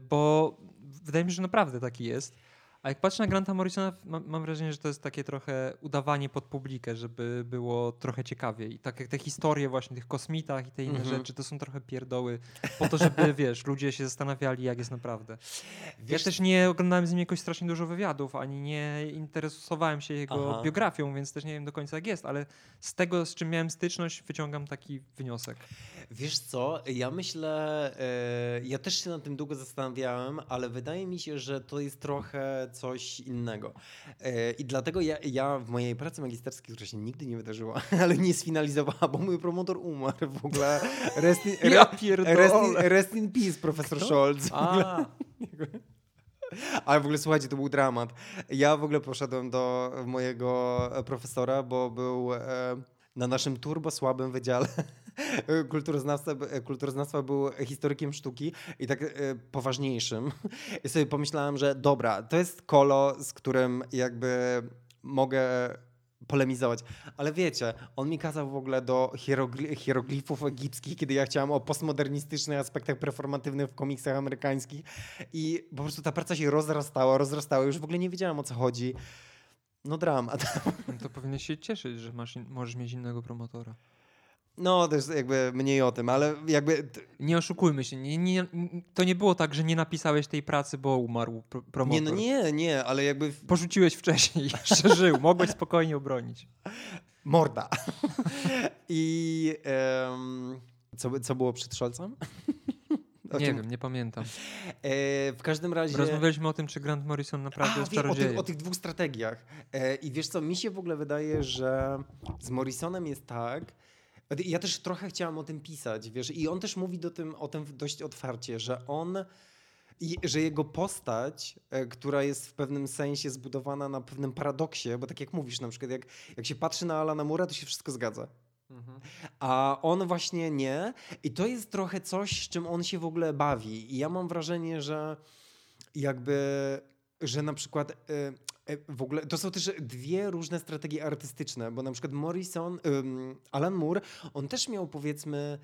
bo wydaje mi się, że naprawdę taki jest. A jak patrzę na Granta Morrisona, mam, mam wrażenie, że to jest takie trochę udawanie pod publikę, żeby było trochę ciekawiej. I tak jak te historie właśnie tych kosmitach i te inne Mhm. rzeczy, to są trochę pierdoły po to, żeby, <laughs> wiesz, ludzie się zastanawiali, jak jest naprawdę. Wiesz, ja też nie oglądałem z nim jakoś strasznie dużo wywiadów, ani nie interesowałem się jego Aha. biografią, więc też nie wiem do końca jak jest, ale z tego, z czym miałem styczność, wyciągam taki wniosek. Wiesz co, ja myślę, e, ja też się nad tym długo zastanawiałem, ale wydaje mi się, że to jest trochę coś innego. E, I dlatego ja, ja w mojej pracy magisterskiej, która się nigdy nie wydarzyła, <laughs> ale nie sfinalizowała, bo mój promotor umarł w ogóle. Rest in, <laughs> Ja rest in, rest in peace, profesor Kto? Scholz. <laughs> Ale w ogóle słuchajcie, to był dramat. Ja w ogóle poszedłem do mojego profesora, bo był e, na naszym turbo słabym wydziale. <laughs> Kulturoznawstwa, kulturoznawstwa był historykiem sztuki i tak e, poważniejszym. I sobie pomyślałem, że dobra, to jest kolo, z którym jakby mogę polemizować. Ale wiecie, on mi kazał w ogóle do hierogli- hieroglifów egipskich, kiedy ja chciałem o postmodernistycznych aspektach performatywnych w komiksach amerykańskich. I po prostu ta praca się rozrastała, rozrastała. Już w ogóle nie wiedziałem o co chodzi. No dramat. no to powinieneś się cieszyć, że masz możesz mieć innego promotora. No to jest jakby mniej o tym, ale jakby Nie oszukujmy się, nie, nie, to nie było tak, że nie napisałeś tej pracy, bo umarł pro, promotor. nie, no nie, nie, ale jakby Porzuciłeś wcześniej, <laughs> jeszcze żył, mogłeś spokojnie obronić. morda. <laughs> I em, co, co było przed Scholzem? <laughs> O Nie czym- wiem, nie pamiętam. E, w każdym razie... Rozmawialiśmy o tym, czy Grant Morrison naprawdę A, jest o, czarodziejem. tych, o tych dwóch strategiach. E, I wiesz co, mi się w ogóle wydaje, że z Morrisonem jest tak. Ja też trochę chciałam o tym pisać, wiesz, i on też mówi do tym, o tym dość otwarcie, że on, że jego postać, e, która jest w pewnym sensie zbudowana na pewnym paradoksie, bo tak jak mówisz, na przykład jak, jak się patrzy na Alana Mura, to się wszystko zgadza. Mhm. A on właśnie nie. I to jest trochę coś, z czym on się w ogóle bawi. I ja mam wrażenie, że jakby, że na przykład e, e, w ogóle to są też dwie różne strategie artystyczne, bo na przykład Morrison, Alan Moore, on też miał powiedzmy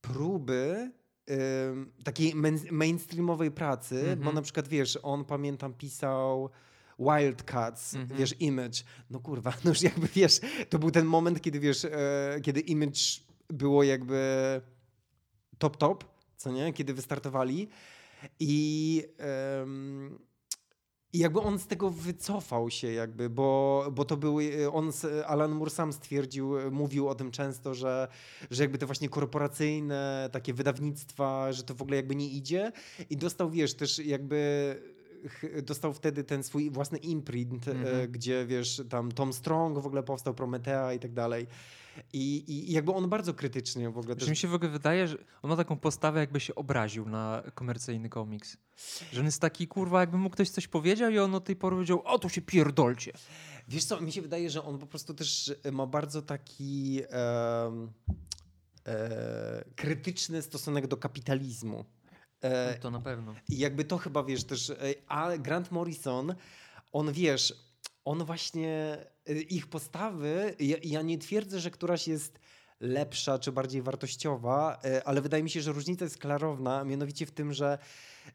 próby takiej main- mainstreamowej pracy, bo Mhm. na przykład wiesz, on pamiętam pisał Wildcats, Mhm. wiesz, Image. No kurwa, <laughs> no już jakby wiesz, to był ten moment, kiedy wiesz, e, kiedy Image było jakby top top, co nie? Kiedy wystartowali i i jakby on z tego wycofał się jakby, bo, bo to były, on, s- Alan Moore sam stwierdził, mówił o tym często, że, że jakby te właśnie korporacyjne takie wydawnictwa, że to w ogóle jakby nie idzie i dostał, wiesz, też jakby dostał wtedy ten swój własny imprint, e, Mhm. gdzie wiesz, tam Tom Strong w ogóle powstał, Prometea i tak dalej. I, i, jakby on bardzo krytycznie w ogóle Że też mi się w ogóle wydaje, że on ma taką postawę, jakby się obraził na komercyjny komiks. Że on jest taki, kurwa, jakby mu ktoś coś powiedział i on od tej pory powiedział, o, to się pierdolcie. Wiesz co, mi się wydaje, że on po prostu też ma bardzo taki e, krytyczny stosunek do kapitalizmu. E, To na pewno. I jakby to chyba, wiesz, też, e, a Grant Morrison, on, wiesz, on właśnie, e, ich postawy, ja, ja nie twierdzę, że któraś jest lepsza czy bardziej wartościowa, e, ale wydaje mi się, że różnica jest klarowna, mianowicie w tym, że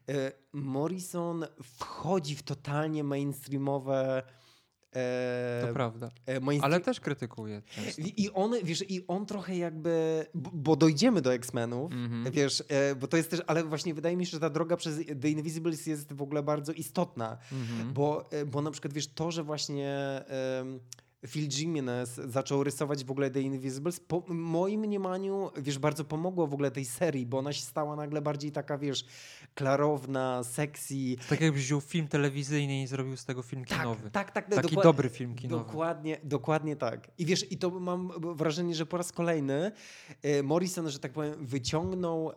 e, Morrison wchodzi w totalnie mainstreamowe e, To prawda. e, Ale też krytykuje często. i i on, wiesz, i on trochę jakby, bo, dojdziemy do X-Menów, Mhm. wiesz, e, bo to jest też, ale właśnie wydaje mi się, że ta droga przez The Invisibles jest w ogóle bardzo istotna, Mhm. bo, e, bo na przykład, wiesz, to, że właśnie Phil Jimenez zaczął rysować w ogóle The Invisibles, po moim mniemaniu, wiesz, bardzo pomogło w ogóle tej serii, bo ona się stała nagle bardziej taka, wiesz, klarowna, sexy. Tak jakbyś wziął film telewizyjny i zrobił z tego film Tak, kinowy. tak, tak. Taki dokład- dobry film kinowy. Dokładnie, dokładnie tak. I wiesz, i to mam wrażenie, że po raz kolejny e, Morrison, że tak powiem, wyciągnął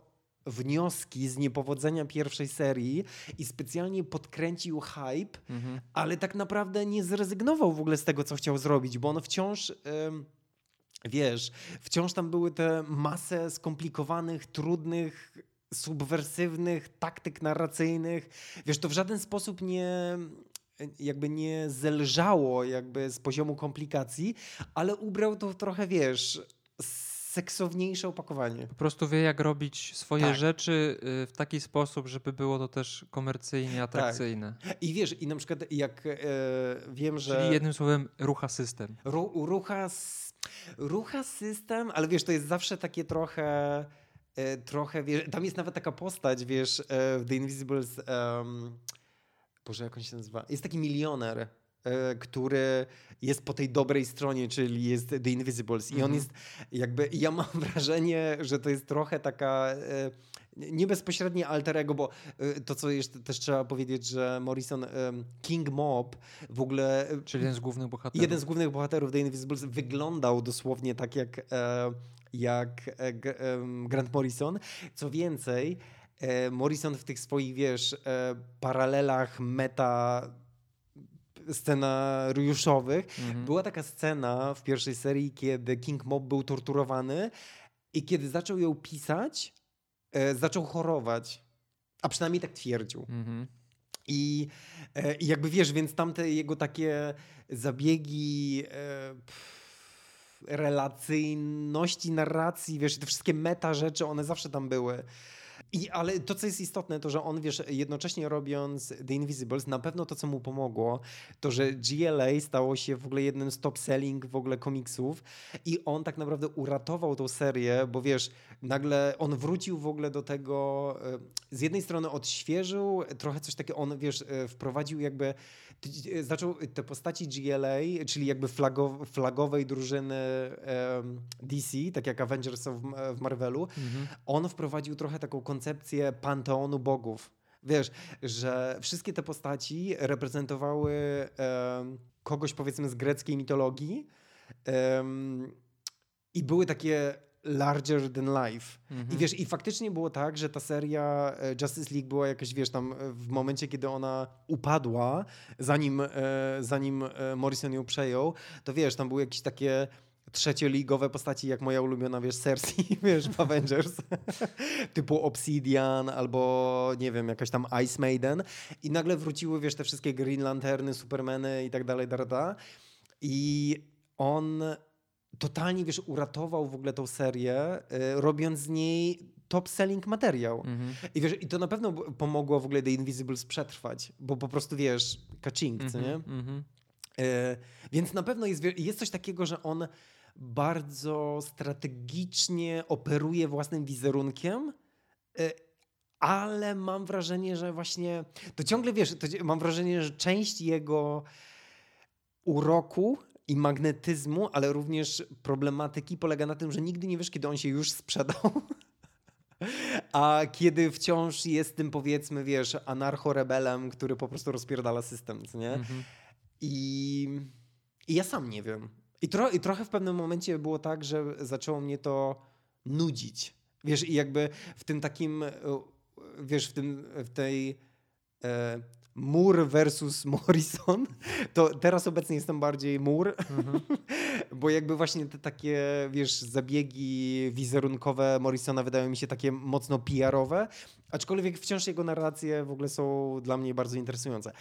wnioski z niepowodzenia pierwszej serii i specjalnie podkręcił hype, Mhm. ale tak naprawdę nie zrezygnował w ogóle z tego, co chciał zrobić, bo on wciąż. Wiesz, wciąż tam były te masę skomplikowanych, trudnych, subwersywnych taktyk narracyjnych. Wiesz, to w żaden sposób nie jakby nie zelżało jakby z poziomu komplikacji, ale ubrał to trochę, wiesz, seksowniejsze opakowanie. Po prostu wie, jak robić swoje Tak. rzeczy y, w taki sposób, żeby było to też komercyjnie atrakcyjne. I wiesz, i na przykład jak e, wiem, że... Czyli jednym słowem rucha system. Ru, rucha, rucha system, ale wiesz, to jest zawsze takie trochę, e, trochę, wiesz, tam jest nawet taka postać, wiesz, e, w The Invisibles, um, Boże, jak on się nazywa? Jest taki milioner, e, który jest po tej dobrej stronie, czyli jest The Invisibles i on Mhm. jest jakby, ja mam <laughs> wrażenie, że to jest trochę taka... E, nie bezpośrednie alter ego, bo e, to, co jeszcze też trzeba powiedzieć, że Morrison, King Mob w ogóle e, Czyli jeden z głównych bohaterów. Jeden z głównych bohaterów The Invisibles wyglądał dosłownie tak jak, e, jak e, Grant Morrison. Co więcej, e, Morrison w tych swoich, wiesz, e, paralelach meta scenariuszowych Mhm. była taka scena w pierwszej serii, kiedy King Mob był torturowany i kiedy zaczął ją pisać, e, zaczął chorować. A przynajmniej tak twierdził. Mhm. I, e, I jakby wiesz, więc tamte jego takie zabiegi e, pff, relacyjności, narracji, wiesz, te wszystkie meta rzeczy, one zawsze tam były. I, ale to, co jest istotne, to, że on, wiesz, jednocześnie robiąc The Invisibles, na pewno to, co mu pomogło, to, że GLA stało się w ogóle jednym z top selling w ogóle komiksów i on tak naprawdę uratował tą serię, bo wiesz, nagle on wrócił w ogóle do tego, e, z jednej strony odświeżył, trochę coś takiego, on, wiesz, e, wprowadził jakby, zaczął te postaci GLA, czyli jakby flagow, flagowej drużyny em, DC, tak jak Avengers w, w Marvelu, Mhm. on wprowadził trochę taką koncepcję panteonu bogów. Wiesz, że wszystkie te postaci reprezentowały em, kogoś powiedzmy z greckiej mitologii em, i były takie larger than life. Mhm. I wiesz, i faktycznie było tak, że ta seria e, Justice League była jakaś, wiesz, tam e, w momencie, kiedy ona upadła, zanim, e, zanim Morrison ją przejął, to wiesz, tam były jakieś takie trzecioligowe postaci, jak moja ulubiona, wiesz, Cersei, <laughs> wiesz, w Avengers, <laughs> typu Obsidian albo, nie wiem, jakaś tam Ice Maiden i nagle wróciły, wiesz, te wszystkie Green Lanterny, Supermany i tak dalej, da, da, da. i on totalnie, wiesz, uratował w ogóle tą serię, y, robiąc z niej top-selling materiał. Mhm. I wiesz, i to na pewno pomogło w ogóle The Invisibles przetrwać, bo po prostu, wiesz, kaching, co nie? Mhm. Mhm. E, więc na pewno jest, jest coś takiego, że on bardzo strategicznie operuje własnym wizerunkiem, e, ale mam wrażenie, że właśnie to ciągle wiesz, to, mam wrażenie, że część jego uroku i magnetyzmu, ale również problematyki polega na tym, że nigdy nie wiesz, kiedy on się już sprzedał. <laughs> A kiedy wciąż jest tym, powiedzmy, wiesz, anarcho-rebelem, który po prostu rozpierdala system, nie? Mhm. I, I ja sam nie wiem. I, tro, I trochę w pewnym momencie było tak, że zaczęło mnie to nudzić. Wiesz, i jakby w tym takim, e, wiesz, w, tym, w tej e, Moore versus Morrison, to teraz obecnie jestem bardziej Moore, Mhm. <laughs> bo jakby właśnie te takie, wiesz, zabiegi wizerunkowe Morrisona wydają mi się takie mocno PR-owe, aczkolwiek wciąż jego narracje w ogóle są dla mnie bardzo interesujące.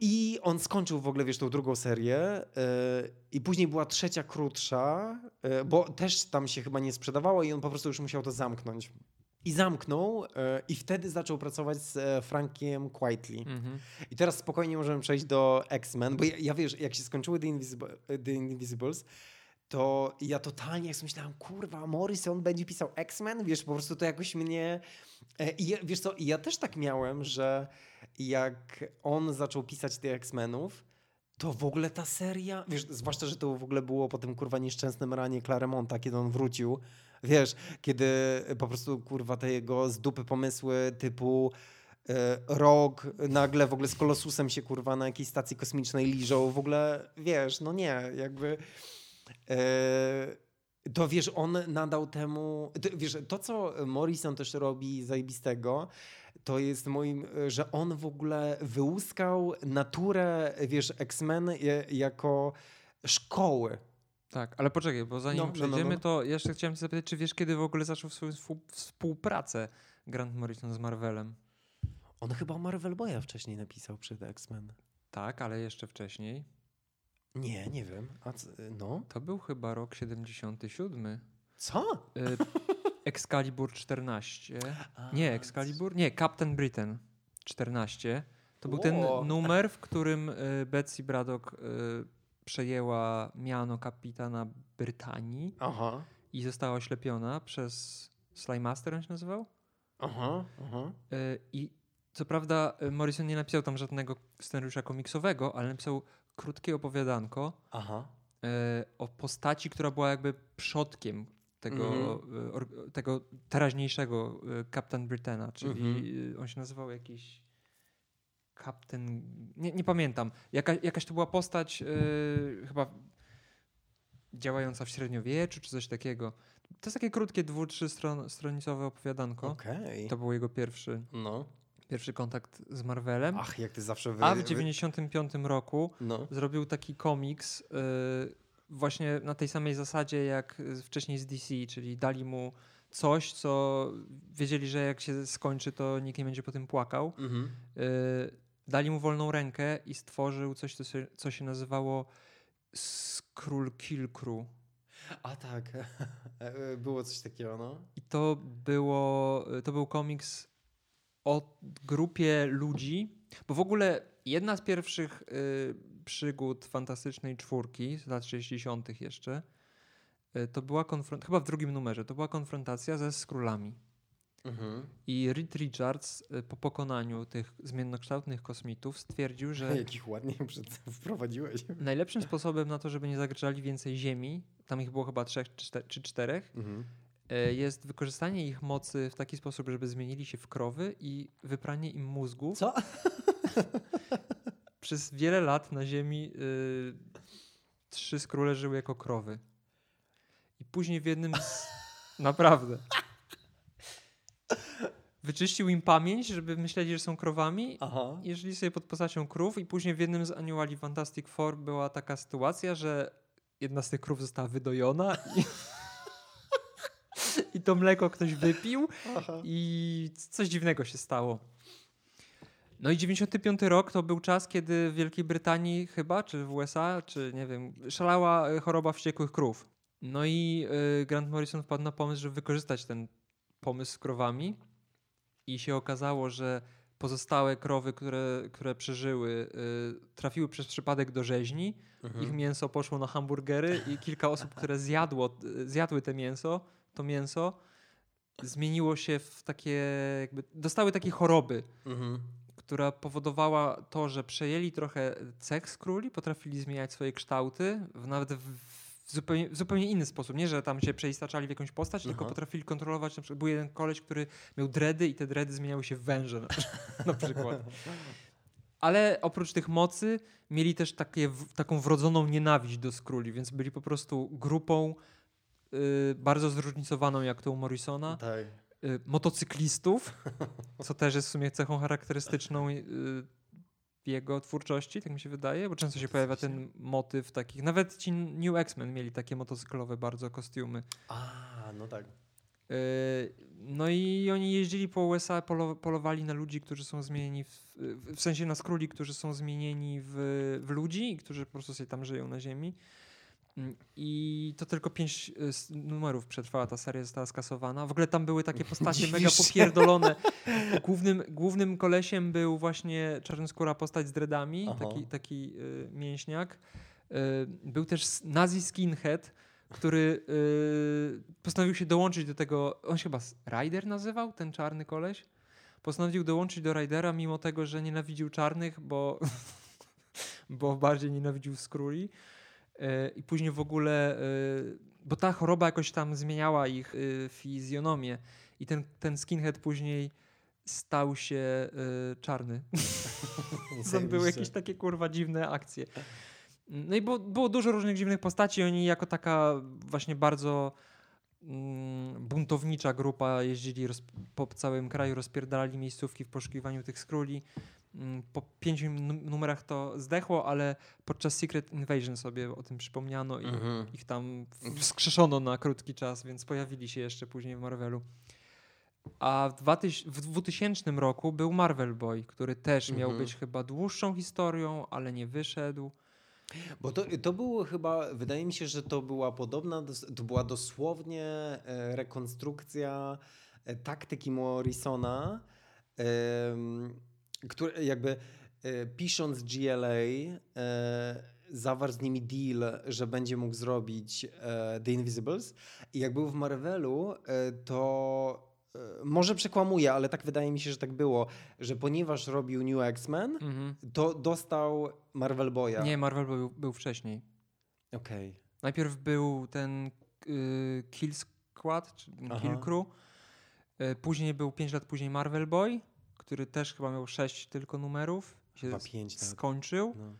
I on skończył w ogóle, wiesz, tą drugą serię yy, i później była trzecia krótsza, yy, bo też tam się chyba nie sprzedawało i on po prostu już musiał to zamknąć. I zamknął yy, i wtedy zaczął pracować z e, Frankiem Quitely. Mhm. I teraz spokojnie możemy przejść do X-Men, bo ja, ja wiesz, jak się skończyły The, Invisible, The Invisibles, to ja totalnie jak sobie myślałem, kurwa, Morrison będzie pisał X-Men, wiesz, po prostu to jakoś mnie... E, I wiesz co, ja też tak miałem, że jak on zaczął pisać tych X-Menów, to w ogóle ta seria, wiesz, zwłaszcza, że to w ogóle było po tym kurwa nieszczęsnym ranie Claremonta, kiedy on wrócił, wiesz, kiedy po prostu kurwa te jego z dupy pomysły typu e, rok, nagle w ogóle z Kolosusem się kurwa na jakiejś stacji kosmicznej liżą, w ogóle wiesz, no nie, jakby e, to wiesz, on nadał temu, to, wiesz, to co Morrison też robi zajebistego, to jest moim, że on w ogóle wyłuskał naturę, wiesz, X-Men jako szkoły. Tak, ale poczekaj, bo zanim No, no, no, przejdziemy, no. to jeszcze chciałem cię zapytać, czy wiesz, kiedy w ogóle zaczął swoją współ- współpracę Grant Morrison z Marvelem? On chyba Marvel Boya wcześniej napisał przed X-Men. Tak, ale jeszcze wcześniej. Nie, nie wiem. A co, no? To był chyba rok 77. Co? Y, <laughs> Excalibur 14. A, Nie, Excalibur? Nie, Captain Britain 14. To był ten numer, w którym y, Betsy Braddock y, przejęła miano kapitana Brytanii Aha, i została oślepiona przez Sly Master, on się nazywał? aha, aha. Y, I co prawda y, Morrison nie napisał tam żadnego scenariusza komiksowego, ale napisał krótkie opowiadanko Aha. y, o postaci, która była jakby przodkiem tego, Mhm. tego teraźniejszego Captain Britanna, czyli Mhm. on się nazywał jakiś Captain... Nie, nie pamiętam. Jaka, jakaś to była postać y, chyba działająca w średniowieczu, czy coś takiego. To jest takie krótkie, dwu, trzy stron, stronicowe opowiadanko. Okej. To był jego pierwszy, No. pierwszy kontakt z Marvelem. Ach, jak ty zawsze wy... A w wy- 95 roku No. zrobił taki komiks y, właśnie na tej samej zasadzie jak wcześniej z DC, czyli dali mu coś, co wiedzieli, że jak się skończy, to nikt nie będzie po tym płakał. Mhm. Y, dali mu wolną rękę i stworzył coś, co się, co się nazywało Skrull Kill Crew. A tak. <laughs> Było coś takiego, no. I to było, to był komiks o grupie ludzi, bo w ogóle jedna z pierwszych y, przygód Fantastycznej Czwórki z lat 60. jeszcze, y, to była konfrontacja, chyba w drugim numerze, to była konfrontacja ze Skrulami. Mhm. I Reed Richards y, po pokonaniu tych zmiennokształtnych kosmitów stwierdził, że <laughs> Jakich ładnie wprowadziłeś. najlepszym sposobem na to, żeby nie zagrzali więcej ziemi, tam ich było chyba trzech czy czte- czy czterech, Mhm. e, jest wykorzystanie ich mocy w taki sposób, żeby zmienili się w krowy i wypranie im mózgów. Co? <laughs> Przez wiele lat na Ziemi y, trzy skróle żyły jako krowy. I później w jednym z... <laughs> Naprawdę. Wyczyścił im pamięć, żeby myśleli, że są krowami. Aha. I żyli sobie pod postacią krów i później w jednym z aniołali Fantastic Four była taka sytuacja, że jedna z tych krów została wydojona i, <laughs> i to mleko ktoś wypił Aha. i coś dziwnego się stało. No i 95 rok to był czas, kiedy w Wielkiej Brytanii chyba, czy w USA, czy nie wiem, szalała e, choroba wściekłych krów. No i y, Grant Morrison wpadł na pomysł, żeby wykorzystać ten pomysł z krowami i się okazało, że pozostałe krowy, które, które przeżyły, y, trafiły przez przypadek do rzeźni. Mhm. Ich mięso poszło na hamburgery i kilka osób, które zjadło, zjadły te mięso, to mięso zmieniło się w takie, jakby, dostały takie choroby, Mhm. która powodowała to, że przejęli trochę cech z króli, potrafili zmieniać swoje kształty, nawet w, w, zupełnie, w zupełnie inny sposób. Nie, że tam się przeistaczali w jakąś postać, tylko Aha. potrafili kontrolować. Na przykład był jeden koleś, który miał dredy i te dredy zmieniały się w węże na, <laughs> na przykład. Ale oprócz tych mocy mieli też takie, taką wrodzoną nienawiść do skróli, więc byli po prostu grupą y, bardzo zróżnicowaną, jak to u Morrisona Tak. y, motocyklistów, co też jest w sumie cechą charakterystyczną y, jego twórczości, tak mi się wydaje, bo często się pojawia ten motyw takich, nawet ci New X-Men mieli takie motocyklowe bardzo kostiumy. A, no tak. Y, No i oni jeździli po USA, polo, polowali na ludzi, którzy są zmienieni, w, w sensie na skróli, którzy są zmienieni w, w ludzi i którzy po prostu sobie tam żyją na ziemi. Mm, I to tylko pięć y, numerów przetrwała ta seria, została skasowana. W ogóle tam były takie postacie mega popierdolone. Głównym, głównym kolesiem był właśnie czarnoskóra postać z dreadami, Aha. taki, taki y, mięśniak. Y, był też nazi skinhead, który y, postanowił się dołączyć do tego, on się chyba Ryder nazywał, ten czarny koleś. Postanowił dołączyć do Rydera, mimo tego, że nienawidził czarnych, bo, <laughs> bo bardziej nienawidził skróli. Y, I później w ogóle, y, bo ta choroba jakoś tam zmieniała ich y, fizjonomię. I ten, ten skinhead później stał się czarny. <laughs> Tam były jakieś takie kurwa dziwne akcje. No i było, było dużo różnych dziwnych postaci. Oni jako taka właśnie bardzo mm, buntownicza grupa jeździli po całym kraju, rozpierdalali miejscówki w poszukiwaniu tych skróli. Mm, Po pięciu num- numerach to zdechło, ale podczas Secret Invasion sobie o tym przypomniano i Mhm. ich tam wskrzeszono na krótki czas, więc pojawili się jeszcze później w Marvelu. A w, 2000, w 2000 roku był Marvel Boy, który też miał Mhm. być chyba dłuższą historią, ale nie wyszedł. Bo to, to było chyba, wydaje mi się, że to była podobna, to była dosłownie e, rekonstrukcja e, taktyki Morrisona, który jakby e, pisząc GLA e, zawarł z nimi deal, że będzie mógł zrobić e, The Invisibles i jak był w Marvelu, to może przekłamuję, ale tak wydaje mi się, że tak było, że ponieważ robił New X-Men, Mhm. to dostał Marvel Boya. Nie, Marvel był, był wcześniej. Okej. Najpierw był ten y, Kill Squad, czy Aha. Kill Crew. Później był 5 lat później Marvel Boy, który też chyba miał 6 tylko numerów. Chyba pięć, tak. skończył. No.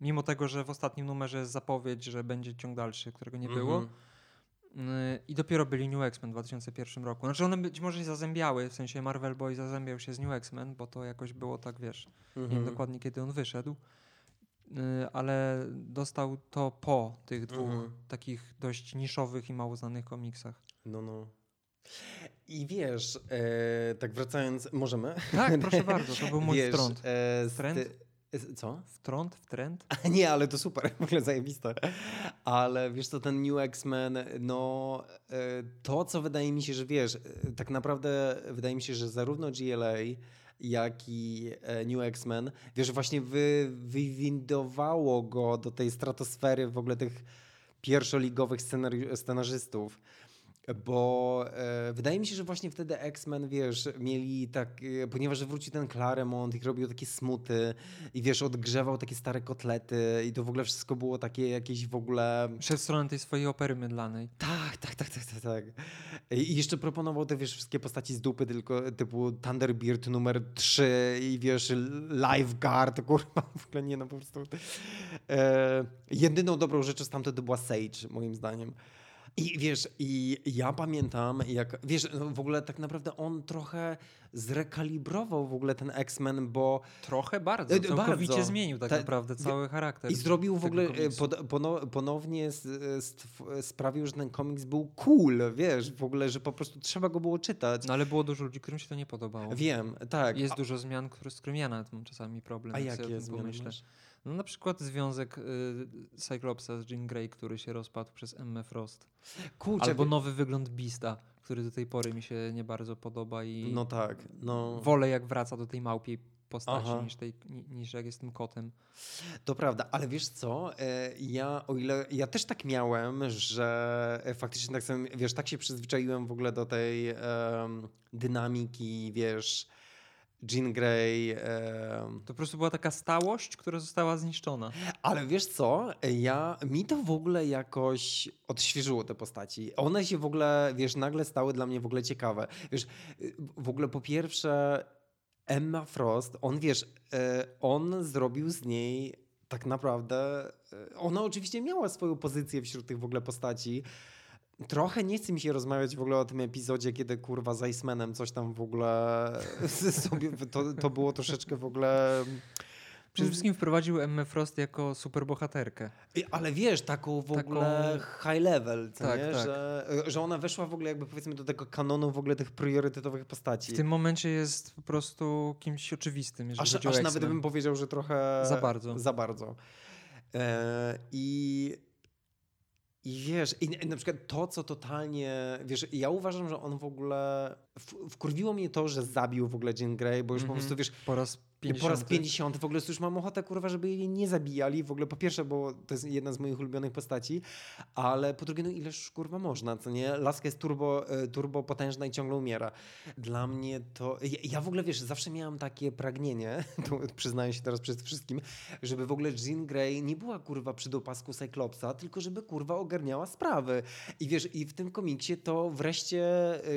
Mimo tego, że w ostatnim numerze jest zapowiedź, że będzie ciąg dalszy, którego nie było. Mhm. Y, I dopiero byli New X-Men w 2001 roku. Znaczy one być może się zazębiały, w sensie Marvel Boy zazębiał się z New X-Men, bo to jakoś było tak, wiesz, nie wiem Mhm. dokładnie kiedy on wyszedł, Y, ale dostał to po tych dwóch Mhm. takich dość niszowych i mało znanych komiksach. No, no. I wiesz, e, tak wracając, możemy? Tak, proszę bardzo, to był mój wiesz, wtrąd. E, Trend? ty- e, Co? Wtrąd, wtręt? Nie, ale to super, w ogóle zajebiste. Ale wiesz co, ten New X-Men, no e, to co wydaje mi się, że wiesz, e, tak naprawdę wydaje mi się, że zarówno GLA, jak i e, New X-Men, wiesz, właśnie wy, wywindowało go do tej stratosfery w ogóle tych pierwszoligowych scenari- scenarzystów. Bo e, wydaje mi się, że właśnie wtedy X-Men, wiesz, mieli tak, e, ponieważ wrócił ten Claremont i robił takie smuty i wiesz, odgrzewał takie stare kotlety i to w ogóle wszystko było takie jakieś w ogóle... W stronę tej swojej opery mydlanej. Tak, tak, tak, tak, tak, tak. I jeszcze proponował te, wiesz, wszystkie postaci z dupy, tylko typu Thunderbird numer 3 i wiesz, Lifeguard, <laughs> kurwa, w ogóle nie, no po prostu. E, jedyną dobrą rzeczą to była Sage, moim zdaniem. I wiesz, i ja pamiętam, jak, wiesz, no w ogóle tak naprawdę on trochę zrekalibrował w ogóle ten X-Men, bo Trochę bardzo, E, całkowicie bardzo. zmienił tak Ta- naprawdę cały charakter. I zrobił w ogóle, e, pod, pono, ponownie stw, sprawił, że ten komiks był cool, wiesz, w ogóle, że po prostu trzeba go było czytać. No ale było dużo ludzi, którym się to nie podobało. Wiem, tak. Jest a, dużo zmian, które, z którymi ja nawet mam czasami problem. a jakie zmiany pomyślę. masz? No na przykład związek y, Cyclopsa z Jean Grey, który się rozpadł przez Emmę Frost. Kurczę, Albo nowy wygląd Beasta, który do tej pory mi się nie bardzo podoba i No tak, no wolę jak wraca do tej małpiej postaci Aha. niż, tej, ni- niż jak jest tym kotem. to prawda, ale wiesz co, e, ja o ile, ja też tak miałem, że faktycznie tak sobie, wiesz, tak się przyzwyczaiłem w ogóle do tej em, dynamiki, wiesz, Jean Grey, em, To po prostu była taka stałość, która została zniszczona. Ale wiesz co, ja, mi to w ogóle jakoś odświeżyło te postaci. One się w ogóle, wiesz, nagle stały dla mnie w ogóle ciekawe. Wiesz, w ogóle po pierwsze Emma Frost, on wiesz, e, on zrobił z niej tak naprawdę, e, ona oczywiście miała swoją pozycję wśród tych w ogóle postaci. Trochę nie chce mi się rozmawiać w ogóle o tym epizodzie, kiedy kurwa z Icemanem coś tam w ogóle <laughs> sobie, to, to było troszeczkę w ogóle... Przede wszystkim wprowadził Emmę Frost jako superbohaterkę. Ale wiesz, taką w Taką- ogóle high level, Tak, tak. Że, że ona weszła w ogóle jakby powiedzmy do tego kanonu w ogóle tych priorytetowych postaci. W tym momencie jest po prostu kimś oczywistym, jeżeli aż chodzi o aż nawet bym powiedział, że trochę... Za bardzo. Za bardzo. E, I... I wiesz, i na przykład to, co totalnie, wiesz, ja uważam, że on w ogóle, w, wkurwiło mnie to, że zabił w ogóle Jean Grey, bo już po Mhm. prostu, wiesz, Po raz 50. po raz 50 w ogóle już mam ochotę, kurwa, żeby jej nie zabijali. W ogóle po pierwsze, bo to jest jedna z moich ulubionych postaci, ale po drugie, no ileż kurwa można, co nie? Laska jest turbo, e, turbo potężna i ciągle umiera. Dla mnie to... Ja, ja w ogóle, wiesz, zawsze miałam takie pragnienie, <laughs> to przyznaję się teraz przed wszystkim, żeby w ogóle Jean Grey nie była kurwa przy dopasku Cyclopsa, tylko żeby kurwa ogarniała sprawy. I wiesz, i w tym komiksie to wreszcie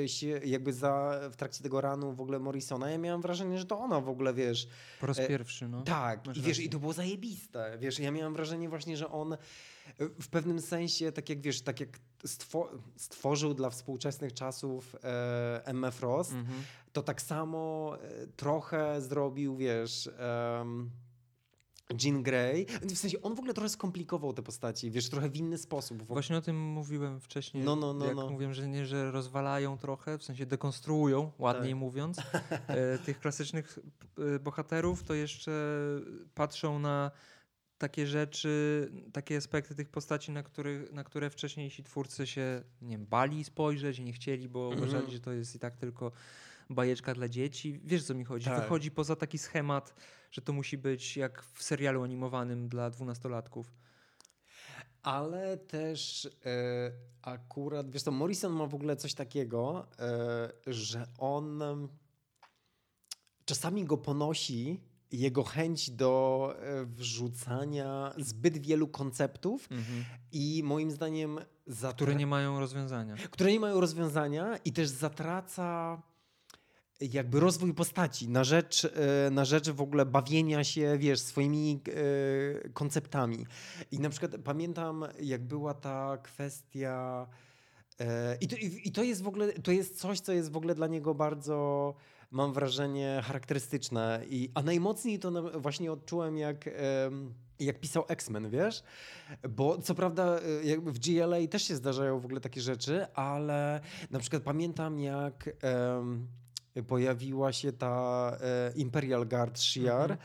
e, się jakby za, w trakcie tego ranu w ogóle Morrisona, ja miałam wrażenie, że to ona w ogóle, wiesz, Po raz E, pierwszy, no. tak, masz i wiesz, rację. i to było zajebiste. Wiesz, ja miałem wrażenie właśnie, że on e, w pewnym sensie, tak jak wiesz, tak jak stwo stworzył dla współczesnych czasów e, M. Frost, Mhm. to tak samo e, trochę zrobił, wiesz, Jean Grey. W sensie on w ogóle trochę skomplikował te postaci, wiesz, trochę w inny sposób. Właśnie o tym mówiłem wcześniej. No, no, no, jak no. mówiłem, że nie, że rozwalają trochę, w sensie dekonstruują, ładniej Tak. mówiąc, <laughs> e, tych klasycznych e, bohaterów, to jeszcze patrzą na takie rzeczy, takie aspekty tych postaci, na, który, na które wcześniejsi twórcy się nie wiem, bali spojrzeć, nie chcieli, bo Mhm. uważali, że to jest i tak tylko bajeczka dla dzieci. Wiesz, co mi chodzi? Tak. Wychodzi poza taki schemat, że to musi być jak w serialu animowanym dla dwunastolatków. Ale też e, akurat, wiesz to Morrison ma w ogóle coś takiego, e, że on czasami go ponosi jego chęć do e, wrzucania zbyt wielu konceptów i moim zdaniem Które nie mają rozwiązania. które nie mają rozwiązania i też zatraca jakby rozwój postaci na rzecz, e, na rzecz w ogóle bawienia się, wiesz, swoimi e, konceptami. I na przykład pamiętam, jak była ta kwestia e, i to, i to jest w ogóle, to jest coś, co jest w ogóle dla niego bardzo, mam wrażenie, charakterystyczne. I, a najmocniej to właśnie odczułem, jak, jak pisał X-Men, wiesz? Bo co prawda jakby w GLA też się zdarzają w ogóle takie rzeczy, ale na przykład pamiętam, jak em, pojawiła się ta e, Imperial Guard Shi'ar, Mhm.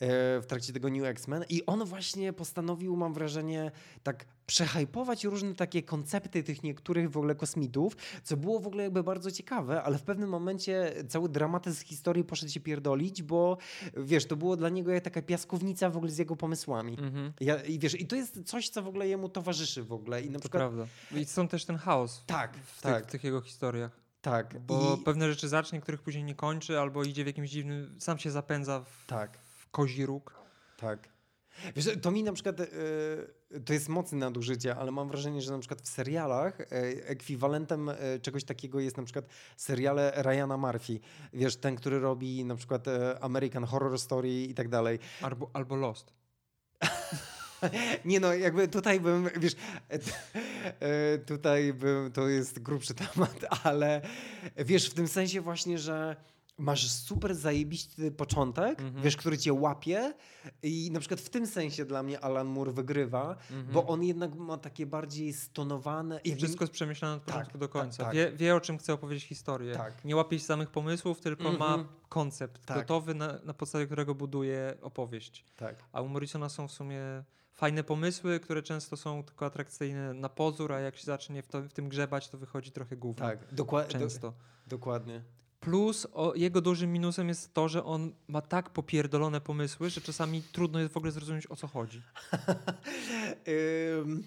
e, w trakcie tego New X-Men i on właśnie postanowił, mam wrażenie, tak przehypować różne takie koncepty tych niektórych w ogóle kosmitów, co było w ogóle jakby bardzo ciekawe, ale w pewnym momencie cały dramatyzm historii poszedł się pierdolić, bo wiesz, to było dla niego jak taka piaskownica w ogóle z jego pomysłami. Mhm. Ja, I wiesz, i to jest coś, co w ogóle jemu towarzyszy w ogóle i na To przykład... prawda. I stąd też ten chaos Tak, w, tak, tych, w tych jego historiach. Tak. Bo I, pewne rzeczy zacznie, których później nie kończy, albo idzie w jakimś dziwnym, sam się zapędza w, tak. w kozi róg. Tak. Wiesz, to mi na przykład, e, to jest mocne nadużycie, ale mam wrażenie, że na przykład w serialach e, ekwiwalentem e, czegoś takiego jest na przykład seriale Ryana Murphy. Wiesz, ten, który robi na przykład American Horror Story i tak dalej. Albo, albo Lost. <laughs> Nie no, jakby tutaj bym, wiesz, e, tutaj bym, to jest grubszy temat, <laughs> ale wiesz, w tym sensie właśnie, że masz super zajebisty początek, Mhm. wiesz, który cię łapie i na przykład w tym sensie dla mnie Alan Moore wygrywa, Mhm. bo on jednak ma takie bardziej stonowane... jakby- Wszystko jest przemyślane od Tak, początku do tak, końca. tak. Wie, wie, o czym chce opowiedzieć historię. Tak. Nie łapie się samych pomysłów, tylko ma Mhm. koncept Tak. gotowy, na, na podstawie którego buduje opowieść. Tak, A u Morrisona są w sumie fajne pomysły, które często są tylko atrakcyjne na pozór, a jak się zacznie w, to, w tym grzebać, to wychodzi trochę gówno. tak, dokładnie. Często. dokładnie. Plus o, jego dużym minusem jest to, że on ma tak popierdolone pomysły, że czasami trudno jest w ogóle zrozumieć o co chodzi. <laughs> Ym,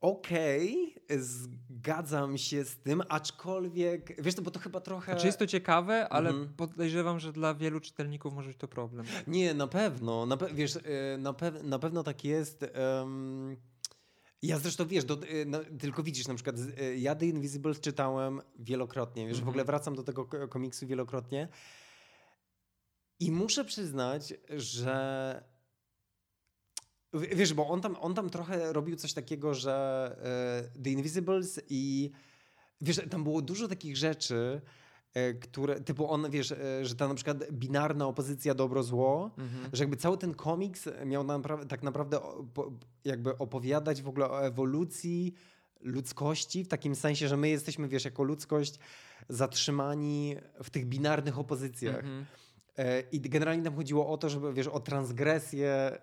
Okej, zgadzam się z tym, aczkolwiek, wiesz, to bo to chyba trochę... Znaczy jest to ciekawe, ale Mhm. podejrzewam, że dla wielu czytelników może być to problem. Nie, na pewno. Na pe- wiesz, y, na, pew- na pewno tak jest. em, ja zresztą wiesz, do, no, tylko widzisz, na przykład y, ja The Invisible czytałem wielokrotnie. Wiesz, w Mhm. ogóle wracam do tego ko- komiksu wielokrotnie. I muszę przyznać, że. Wiesz, bo on tam, on tam trochę robił coś takiego, że e, The Invisibles i wiesz, tam było dużo takich rzeczy, e, które, typu on, wiesz, e, że ta na przykład binarna opozycja dobro-zło, Mhm. że jakby cały ten komiks miał napra- tak naprawdę jakby opowiadać w ogóle o ewolucji ludzkości, w takim sensie, że my jesteśmy, wiesz, jako ludzkość zatrzymani w tych binarnych opozycjach. Mhm. I generalnie tam chodziło o to, żeby, wiesz, o transgresję,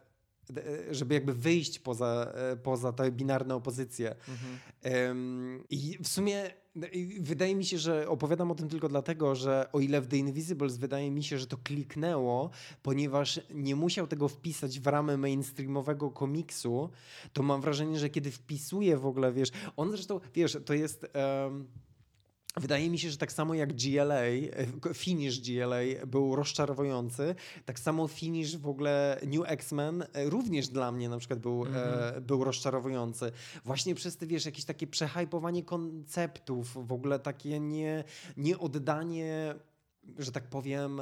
żeby jakby wyjść poza, e, poza te binarne opozycje. Mhm. I w sumie no wydaje mi się, że opowiadam o tym tylko dlatego, że o ile w The Invisibles wydaje mi się, że to kliknęło, ponieważ nie musiał tego wpisać w ramy mainstreamowego komiksu, to mam wrażenie, że kiedy wpisuje w ogóle, wiesz, on zresztą, wiesz, to jest... em, Wydaje mi się, że tak samo jak GLA, e, finish GLA był rozczarowujący, tak samo finish w ogóle New X-Men e, również dla mnie na przykład był, e, był rozczarowujący. Właśnie przez te, wiesz, jakieś takie przehypowanie konceptów, w ogóle takie nie, nie oddanie, że tak powiem,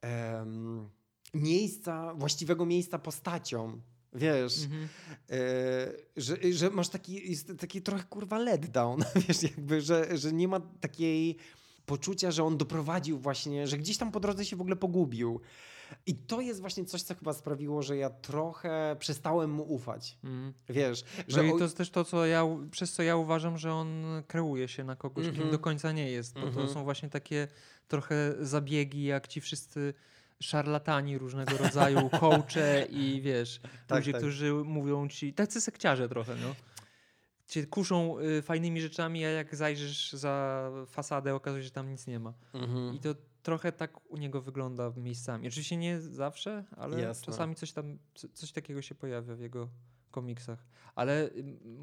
em, miejsca, właściwego miejsca postaciom. Wiesz, Mhm. e, że, że masz taki, jest taki trochę kurwa letdown, <laughs> wiesz, jakby, że, że nie ma takiej poczucia, że on doprowadził właśnie, że gdzieś tam po drodze się w ogóle pogubił. I to jest właśnie coś, co chyba sprawiło, że ja trochę przestałem mu ufać. Mhm. Wiesz, No że i o- to jest też to, co ja, przez co ja uważam, że on kreuje się na kogoś, kim Mhm. do końca nie jest. Bo Mhm. to są właśnie takie trochę zabiegi, jak ci wszyscy szarlatani różnego rodzaju, coache i wiesz, Tak, ludzie, tak. którzy mówią ci, tacy sekciarze trochę, no. Cię kuszą y, fajnymi rzeczami, a jak zajrzysz za fasadę, okazuje się, że tam nic nie ma. Mhm. I to trochę tak u niego wygląda miejscami. Oczywiście nie zawsze, ale Jasne. czasami coś tam, co- coś takiego się pojawia w jego komiksach. Ale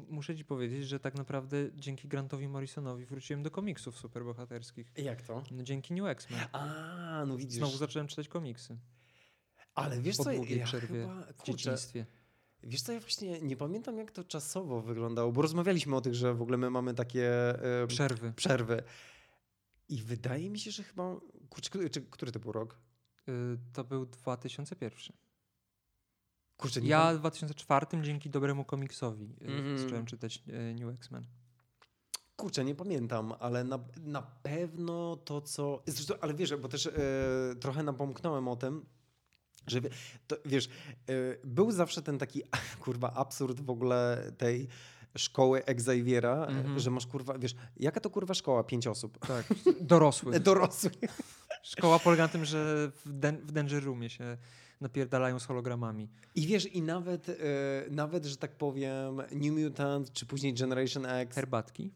muszę ci powiedzieć, że tak naprawdę dzięki Grantowi Morrisonowi wróciłem do komiksów superbohaterskich. Jak to? No, dzięki New X-Men. A, no widzisz. Znowu zacząłem czytać komiksy Ale wiesz po co, ja przerwie chyba, w kurczę, dzieciństwie. wiesz co, ja właśnie nie pamiętam jak to czasowo wyglądało, bo rozmawialiśmy o tych, że w ogóle my mamy takie e, Przerwy. przerwy. I wydaje mi się, że chyba, kurczę, który, czy, który to był rok? Y, to był 2001. Kurczę, nie Ja w 2004 dzięki dobremu komiksowi Mhm. zacząłem czytać y, New X-Men. Kurczę, nie pamiętam, ale na, na pewno to, co. Zresztą, ale wiesz, bo też e, trochę napomknąłem o tym, że to, wiesz, e, był zawsze ten taki <laughs> kurwa absurd w ogóle tej szkoły Xaviera, e, Mhm. że masz kurwa, wiesz, jaka to kurwa szkoła? Pięć osób. <laughs> Tak, dorosły. <laughs> Dorosłych. Szkoła polega na tym, że w, den- w Danger Roomie się napierdalają z hologramami. I wiesz, i nawet, e, nawet, że tak powiem, New Mutant, czy później Generation X. Herbatki.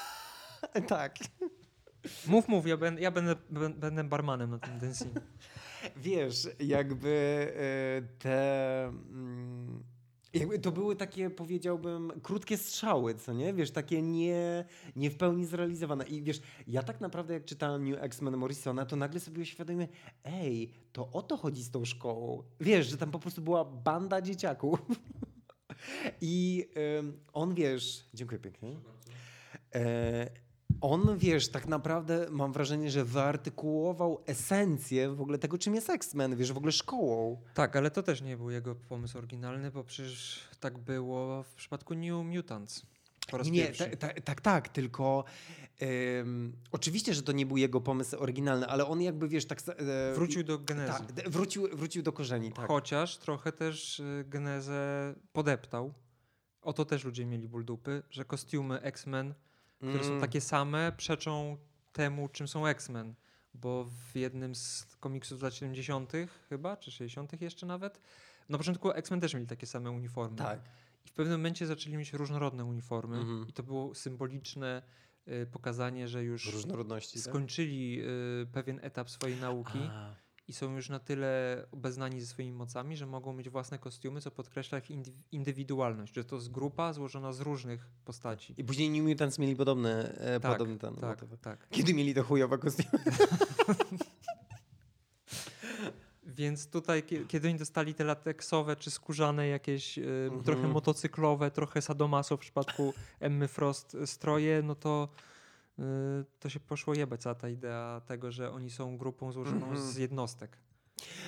<laughs> tak. Mów, mów, ja, ben, ja będę, będę barmanem na tym dancing. <laughs> Wiesz, jakby e, te. Jakby to były takie, powiedziałbym, krótkie strzały, co nie? Wiesz, takie nie, nie w pełni zrealizowane. I wiesz, ja tak naprawdę jak czytałem New X-Men Morrisona, to nagle sobie uświadomiłem, ej, to o to chodzi z tą szkołą. Wiesz, że tam po prostu była banda dzieciaków. <laughs> I ym, on, wiesz, dziękuję pięknie. E, on, wiesz, tak naprawdę mam wrażenie, że wyartykułował esencję w ogóle tego, czym jest X-Men, wiesz, w ogóle szkołą. Tak, ale to też nie był jego pomysł oryginalny, bo przecież tak było w przypadku New Mutants. Po raz Nie, pierwszy. ta- ta- tak, tak, tylko em, oczywiście, że to nie był jego pomysł oryginalny, ale on jakby, wiesz, tak... e, Wrócił do genezy. Tak, wrócił, wrócił do korzeni, tak. Chociaż trochę też y, genezę podeptał. O to też ludzie mieli ból dupy, że kostiumy X-Men, które są Mm. takie same, przeczą temu, czym są X-Men. Bo w jednym z komiksów z lat 70. chyba, czy 60. jeszcze nawet, na początku X-Men też mieli takie same uniformy. Tak. I w pewnym momencie zaczęli mieć różnorodne uniformy. Mhm. I to było symboliczne y, pokazanie, że już Różnorodności, tak? skończyli y, pewien etap swojej nauki A, i są już na tyle obeznani ze swoimi mocami, że mogą mieć własne kostiumy, co podkreśla ich indy- indywidualność, że to jest grupa złożona z różnych postaci. I później New Mutants mieli podobny, e, Tak, podobny ten Tak, motyw. tak. Kiedy mieli te chujowe kostiumy? <laughs> Więc tutaj, kie- kiedy oni dostali te lateksowe czy skórzane jakieś y, trochę motocyklowe, trochę sadomaso w przypadku Emmy Frost y, stroje, no to to się poszło jebać cała ta idea tego, że oni są grupą złożoną Mhm. z jednostek.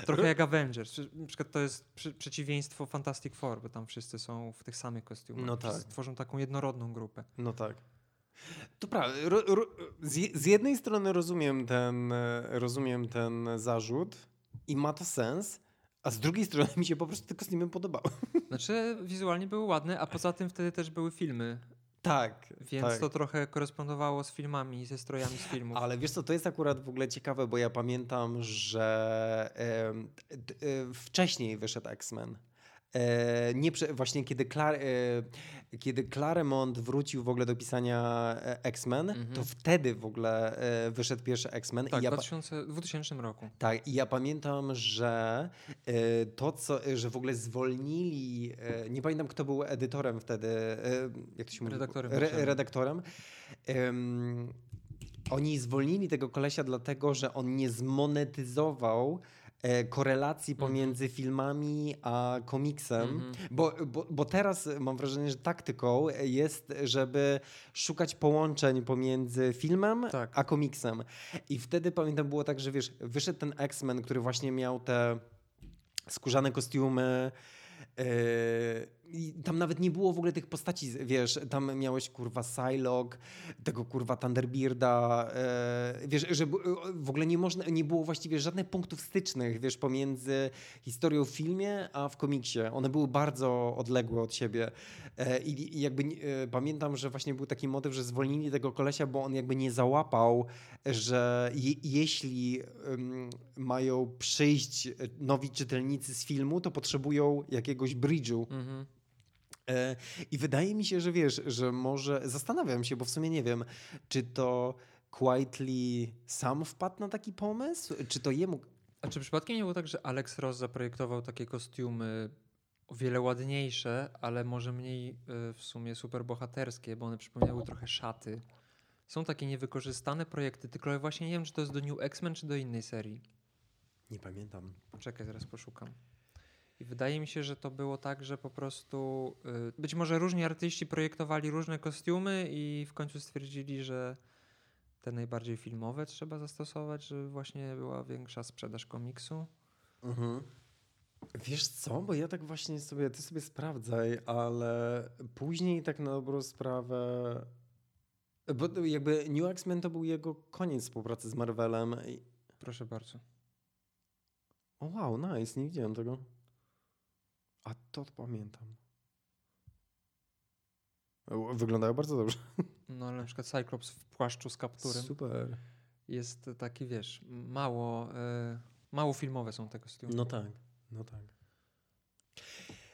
Trochę jak Avengers. Na przykład to jest przy, przeciwieństwo Fantastic Four, bo tam wszyscy są w tych samych kostiumach. No tak. Tworzą taką jednorodną grupę. No tak. To prawda. Z, z jednej strony rozumiem ten, e, rozumiem ten zarzut i ma to sens, a z drugiej strony <laughs> mi się po prostu te kostiumy podobały. Znaczy wizualnie były ładne, a poza tym wtedy też były filmy, Tak. więc tak. to trochę korespondowało z filmami, ze strojami z filmów. Ale wiesz co, to jest akurat w ogóle ciekawe, bo ja pamiętam, że em, d- e, wcześniej wyszedł X-Men. E, nie prze, właśnie kiedy, Clar, e, kiedy Claremont wrócił w ogóle do pisania e, X-Men, Mhm. to wtedy w ogóle e, wyszedł pierwszy X-Men. Tak, ja w pa- 2000, 2000 roku. Tak, i ja pamiętam, że e, to, co, że w ogóle zwolnili, nie pamiętam kto był edytorem wtedy, jak to się mówi? Redaktorem Re, redaktorem. Em, oni zwolnili tego kolesia dlatego, że on nie zmonetyzował e, korelacji Mhm. pomiędzy filmami a komiksem. Mhm. Bo, bo, bo teraz mam wrażenie, że taktyką jest, żeby szukać połączeń pomiędzy filmem Tak. a komiksem. I wtedy pamiętam było tak, że wiesz, wyszedł ten X-Men, który właśnie miał te skórzane kostiumy. Yy, tam nawet nie było w ogóle tych postaci, wiesz, tam miałeś kurwa Psylocke, tego kurwa Thunderbirda, e, wiesz, że w ogóle nie można, nie było właściwie żadnych punktów stycznych, wiesz, pomiędzy historią w filmie, a w komiksie. One były bardzo odległe od siebie e, i, i jakby e, pamiętam, że właśnie był taki motyw, że zwolnili tego kolesia, bo on jakby nie załapał, że je, jeśli ym, mają przyjść nowi czytelnicy z filmu, to potrzebują jakiegoś bridge'u. Mhm. E, I wydaje mi się, że wiesz, że może zastanawiam się, bo w sumie nie wiem, czy to Quietly sam wpadł na taki pomysł, czy to jemu. A czy przypadkiem nie było tak, że Alex Ross zaprojektował takie kostiumy o wiele ładniejsze, ale może mniej y, w sumie superbohaterskie, bo one przypominały trochę szaty. Są takie niewykorzystane projekty, tylko właśnie nie wiem, czy to jest do New X-Men, czy do innej serii. Nie pamiętam. Poczekaj, zaraz poszukam. I wydaje mi się, że to było tak, że po prostu y, być może różni artyści projektowali różne kostiumy i w końcu stwierdzili, że te najbardziej filmowe trzeba zastosować, żeby właśnie była większa sprzedaż komiksu. Mhm. Wiesz co, bo ja tak właśnie sobie, ty sobie sprawdzaj, ale później tak na dobrą sprawę, bo jakby New X-Men to był jego koniec współpracy z Marvelem. Proszę bardzo. O wow, nice, nie widziałem tego. A to pamiętam. Wyglądają bardzo dobrze. <laughs> No ale na przykład Cyclops w płaszczu z kapturem Super. jest taki, wiesz, mało, y, mało filmowe są te kostiumy. No tak, no tak.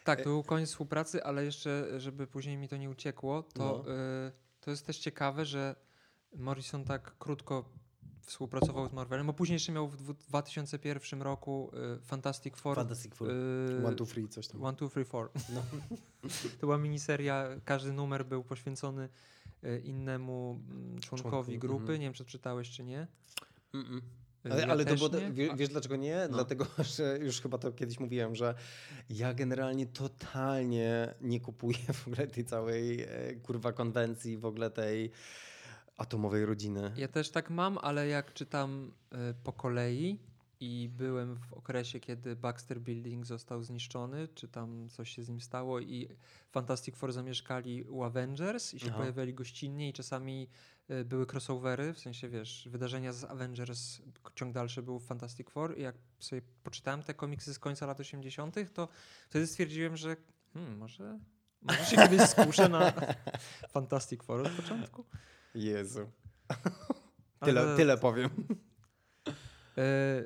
Tak, E- to był koniec współpracy, ale jeszcze, żeby później mi to nie uciekło, to, No. y, to jest też ciekawe, że Morrison tak krótko współpracował z Marvelem, bo później jeszcze miał w dwu- 2001 roku y, Fantastic Four. Fantastic Four. y, One, two, three, coś tam. One, two, three, four. No. <laughs> To była miniseria, każdy numer był poświęcony y, innemu mm, członkowi Członku, grupy. mhm. Nie wiem, czy czytałeś, czy nie. Mm-mm. Y, Ale, ja ale to było, nie. wie, A- wiesz dlaczego nie? No. Dlatego, <laughs> że już chyba to kiedyś mówiłem, że ja generalnie totalnie nie kupuję w ogóle tej całej e, kurwa konwencji, w ogóle tej atomowej rodziny. Ja też tak mam, ale jak czytam y, po kolei i byłem w okresie, kiedy Baxter Building został zniszczony, czy tam coś się z nim stało i Fantastic Four zamieszkali u Avengers i się Aha. pojawiali gościnnie i czasami były crossovery, w sensie wiesz, wydarzenia z Avengers, ciąg dalszy był Fantastic Four i jak sobie poczytałem te komiksy z końca lat 80., to wtedy stwierdziłem, że hmm, może, może się kiedyś skuszę na <laughs> Fantastic Four od początku. Jezu. <laughs> Ale Tyle, to- tyle powiem. E, e,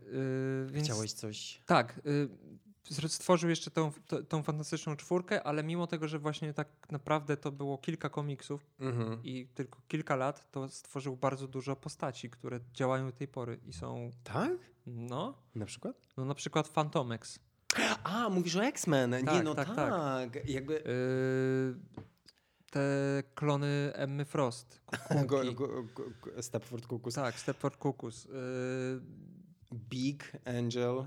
więc Chciałeś coś? tak, y, stworzył jeszcze tą, tą, fantastyczną czwórkę, ale mimo tego, że właśnie tak naprawdę to było kilka komiksów Mhm. i tylko kilka lat, to stworzył bardzo dużo postaci, które działają do tej pory i są, Tak? no, Na przykład? no na przykład Phantomex. A, mówisz o X-Men. nie, Tak, no tak, tak. tak. Jakby... Y, te klony Emmy Frost. Go, <laughs> kukułki. go, go, go, Stepford Cuckoos. Tak, Stepford Cuckoos. Y, Big Angel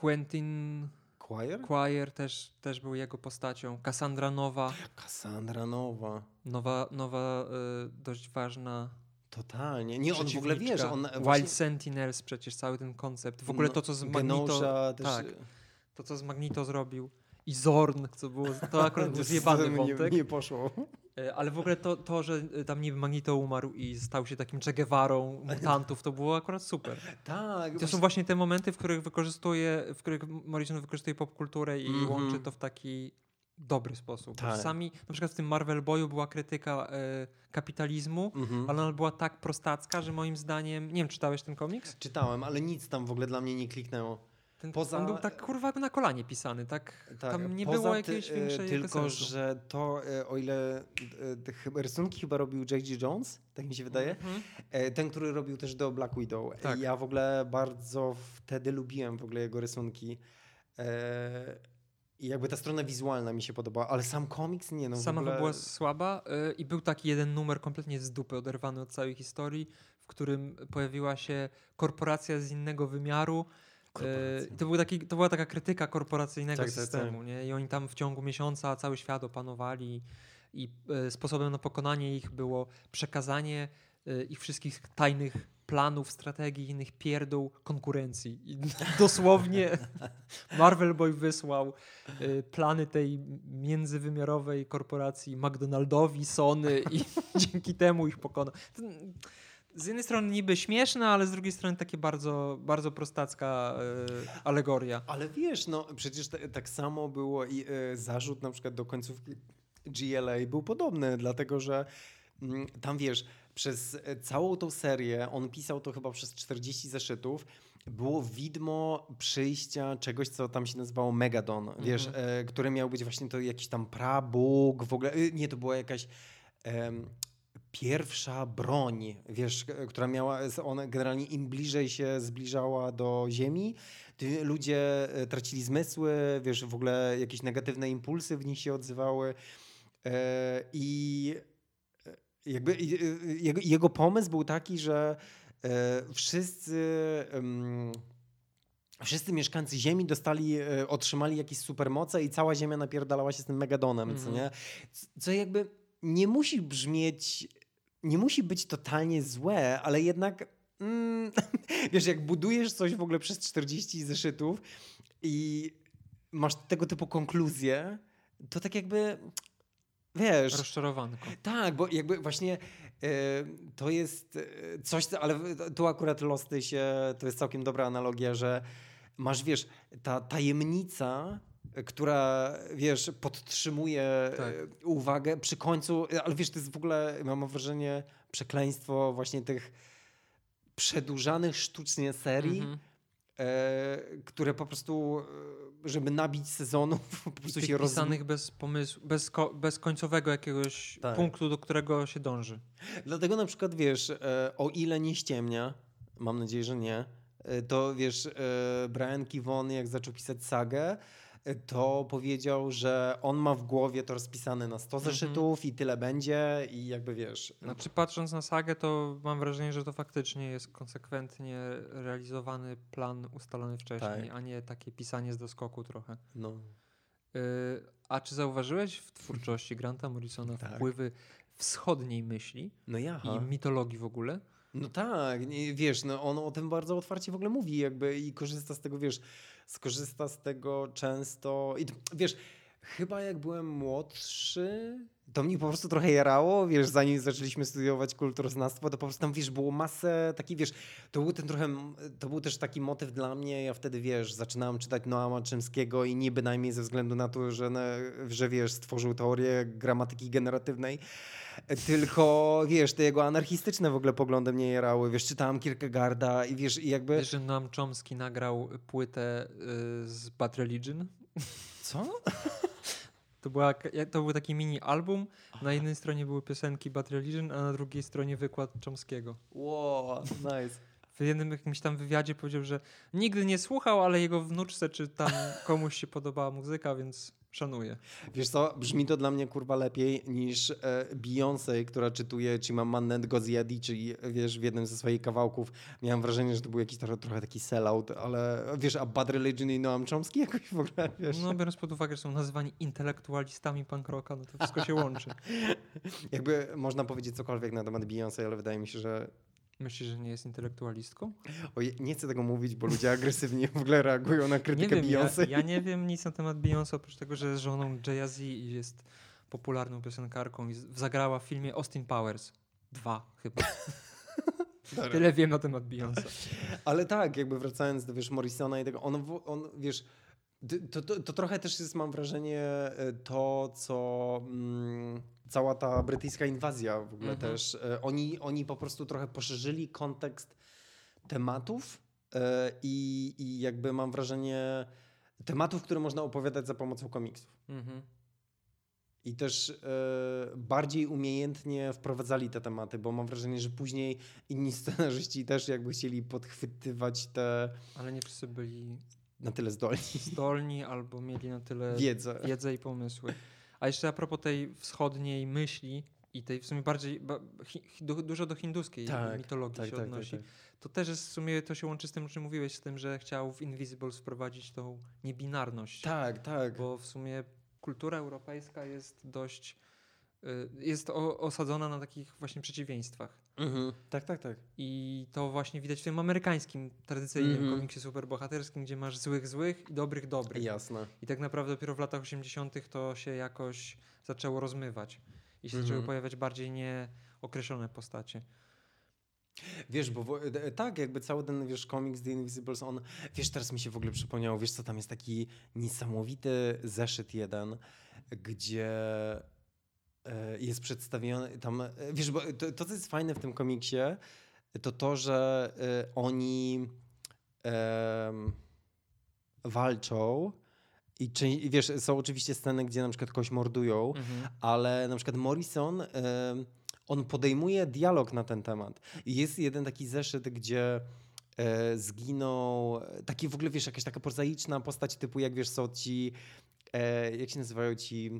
Quentin Choir? Quire też, też był jego postacią. Cassandra Nowa. Cassandra Nowa. Nowa, nowa y, dość ważna Totalnie. Nie, on w ogóle wie, że on Wild właśnie... Sentinels przecież, cały ten koncept. W ogóle no, to, co z Magneto, też... tak. to, co z Magneto zrobił. I Zorn, co było, to <laughs> akurat był zjebany nie, wątek. nie poszło. E, Ale w ogóle to, to, że e, tam niby Magneto umarł i stał się takim Che Guevarą mutantów, to było akurat super. <laughs> Tak. To są właśnie te momenty, w których wykorzystuje, w których Morrison wykorzystuje popkulturę i Mhm. łączy to w taki dobry sposób. Tak. Czasami, na przykład w tym Marvel Boyu była krytyka e, kapitalizmu, Mhm. ale ona była tak prostacka, że moim zdaniem, nie wiem, czytałeś ten komiks? Czytałem, ale nic tam w ogóle dla mnie nie kliknęło. Ten, Poza- On był tak kurwa na kolanie pisany, tak, Tak, tam nie było jakiejś e, większej Tylko, sensu. że to, e, o ile te chyba- rysunki chyba robił J.G. Jones, tak mi się wydaje, Mhm. e, ten, który robił też do Black Widow. Tak. Ja w ogóle bardzo wtedy lubiłem w ogóle jego rysunki. I jakby ta strona wizualna mi się podobała, ale sam komiks nie, no w Sama ogóle... była słaba y, i był taki jeden numer kompletnie z dupy, oderwany od całej historii, w którym pojawiła się korporacja z innego wymiaru. Korporacja. Y, to, był taki, to była taka krytyka korporacyjnego Tak, tak, systemu. Nie? I oni tam w ciągu miesiąca cały świat opanowali i y, sposobem na pokonanie ich było przekazanie y, ich wszystkich tajnych planów, strategii, innych pierdół konkurencji. I <laughs> dosłownie Marvel Boy wysłał plany tej międzywymiarowej korporacji McDonaldowi, Sony i <laughs> dzięki temu ich pokonał. Z jednej strony niby śmieszne, ale z drugiej strony takie bardzo, bardzo prostacka y, alegoria. Ale wiesz, no przecież te, tak samo było i y, zarzut na przykład do końcówki GLA był podobny, dlatego że mm, tam wiesz, przez całą tą serię, on pisał to chyba przez 40 zeszytów, było widmo przyjścia czegoś, co tam się nazywało Megadon, -hmm. wiesz, e, które miał być właśnie to jakiś tam prabóg, w ogóle, nie, to była jakaś e, pierwsza broń, wiesz, która miała, ona generalnie im bliżej się zbliżała do Ziemi, ludzie e, tracili zmysły, wiesz, w ogóle jakieś negatywne impulsy w nich się odzywały e, i jakby jego, pomysł był taki, że e, wszyscy wszyscy mieszkańcy Ziemi dostali, e, otrzymali jakieś supermoce i cała Ziemia napierdalała się z tym Megadonem, mm co mhm. nie? Co jakby nie musi brzmieć, nie musi być totalnie złe, ale jednak mm, <laughs> wiesz, jak budujesz coś w ogóle przez 40 zeszytów i masz tego typu konkluzję, to tak jakby wiesz. Rozczarowanko. Tak, bo jakby właśnie e, to jest e, coś, ale tu akurat losty się, to jest całkiem dobra analogia, że masz, wiesz, ta tajemnica, która, wiesz, podtrzymuje tak. uwagę przy końcu, ale wiesz, to jest w ogóle, mam wrażenie, przekleństwo właśnie tych przedłużanych sztucznie serii, mm -hmm. e, które po prostu żeby nabić sezonów, <laughs> po prostu się rozpisanych bez pomysłu, bez, ko bez końcowego jakiegoś tak. punktu, do którego się dąży. Dlatego na przykład, wiesz, e, o ile nie ściemnia, mam nadzieję, że nie, e, to wiesz, e, Brian Kivon jak zaczął pisać sagę, to powiedział, że on ma w głowie to rozpisane na 100 mhm. zeszytów i tyle będzie i jakby wiesz. Znaczy patrząc na sagę, to mam wrażenie, że to faktycznie jest konsekwentnie realizowany plan ustalony wcześniej, tak. a nie takie pisanie z doskoku trochę. No. Y a czy zauważyłeś w twórczości Granta Morrisona tak. wpływy wschodniej myśli no i mitologii w ogóle? No tak, wiesz, no on o tym bardzo otwarcie w ogóle mówi jakby i korzysta z tego, wiesz, skorzysta z tego często. I wiesz, chyba jak byłem młodszy, to mnie po prostu trochę jarało, wiesz, zanim zaczęliśmy studiować kulturoznawstwo, to po prostu tam, wiesz, było masę takich, wiesz, to był ten trochę, to był też taki motyw dla mnie, ja wtedy, wiesz, zaczynałem czytać Noama Czymskiego i nie bynajmniej ze względu na to, że, że wiesz, stworzył teorię gramatyki generatywnej, tylko, wiesz, te jego anarchistyczne w ogóle poglądy mnie jarały, wiesz, czytałem Kierkegaarda i wiesz, i jakby... Wiesz, że Noam Chomsky nagrał płytę y, z Bad Religion? Co? To, była, to był taki mini album. Na jednej stronie były piosenki Bad Religion, a na drugiej stronie wykład Chomskiego. Wow, nice. W jednym jakimś tam wywiadzie powiedział, że nigdy nie słuchał, ale jego wnuczce czy tam komuś się podobała muzyka, więc szanuję. Wiesz co, brzmi to dla mnie kurwa lepiej niż e, Beyoncé, która czytuje Chimamanda Ngozi czyli wiesz, w jednym ze swoich kawałków miałem wrażenie, że to był jakiś trochę, trochę taki sellout, ale wiesz, a Bad Religion i Noam Chomsky jakoś w ogóle, wiesz. No biorąc pod uwagę, że są nazywani intelektualistami punk rocka, no to wszystko się łączy. <laughs> Jakby można powiedzieć cokolwiek na temat Beyoncé, ale wydaje mi się, że Myślisz, że nie jest intelektualistką? Oj, nie chcę tego mówić, bo ludzie agresywnie w ogóle reagują na krytykę Beyoncé. Ja, ja, nie wiem nic na temat Beyoncé, oprócz tego, że jest żoną Jay-Z i jest popularną piosenkarką i zagrała w filmie Austin Powers. Dwa chyba. <laughs> Tyle wiem na temat Beyoncé. <laughs> Ale tak, jakby wracając do wiesz, Morrisona i tego, on, on wiesz, to, to, to trochę też jest, mam wrażenie, e, to, co... Mm, cała ta brytyjska inwazja w ogóle mhm. też. E, oni, oni po prostu trochę poszerzyli kontekst tematów e, i, i jakby mam wrażenie tematów, które można opowiadać za pomocą komiksów. Mhm. I też e, bardziej umiejętnie wprowadzali te tematy, bo mam wrażenie, że później inni scenarzyści też jakby chcieli podchwytywać te. Ale nie wszyscy byli na tyle zdolni. Zdolni albo mieli na tyle wiedzę, wiedzę i pomysły. A jeszcze a propos tej wschodniej myśli i tej w sumie bardziej, hi, dużo do hinduskiej tak, mitologii tak, się tak, tak odnosi, tak, to też jest w sumie, to się łączy z tym, o czym mówiłeś, z tym, że chciał w Invisibles wprowadzić tą niebinarność. Tak, tak. Bo w sumie kultura europejska jest dość y, jest osadzona na takich właśnie przeciwieństwach. Mhm. Tak, tak, tak. I to właśnie widać w tym amerykańskim, tradycyjnym Mhm. komiksie superbohaterskim, gdzie masz złych złych i dobrych dobrych. Jasne. I tak naprawdę dopiero w latach 80. to się jakoś zaczęło rozmywać. I się Mhm. zaczęły pojawiać bardziej nieokreślone postacie. Wiesz, bo e, tak, jakby cały ten, wiesz, komiks The Invisibles, on, wiesz, teraz mi się w ogóle przypomniało, wiesz co, tam jest taki niesamowity zeszyt jeden, gdzie jest przedstawiony, tam, e, wiesz, bo to, to co jest fajne w tym komiksie, to to, że e, oni walczą i, czy, wiesz, są oczywiście sceny, gdzie na przykład kogoś mordują, Mhm. ale na przykład Morrison, on podejmuje dialog na ten temat. I jest jeden taki zeszyt, gdzie e, zginął, taki w ogóle, wiesz, jakaś taka prozaiczna postać typu, jak wiesz, są ci, e, jak się nazywają ci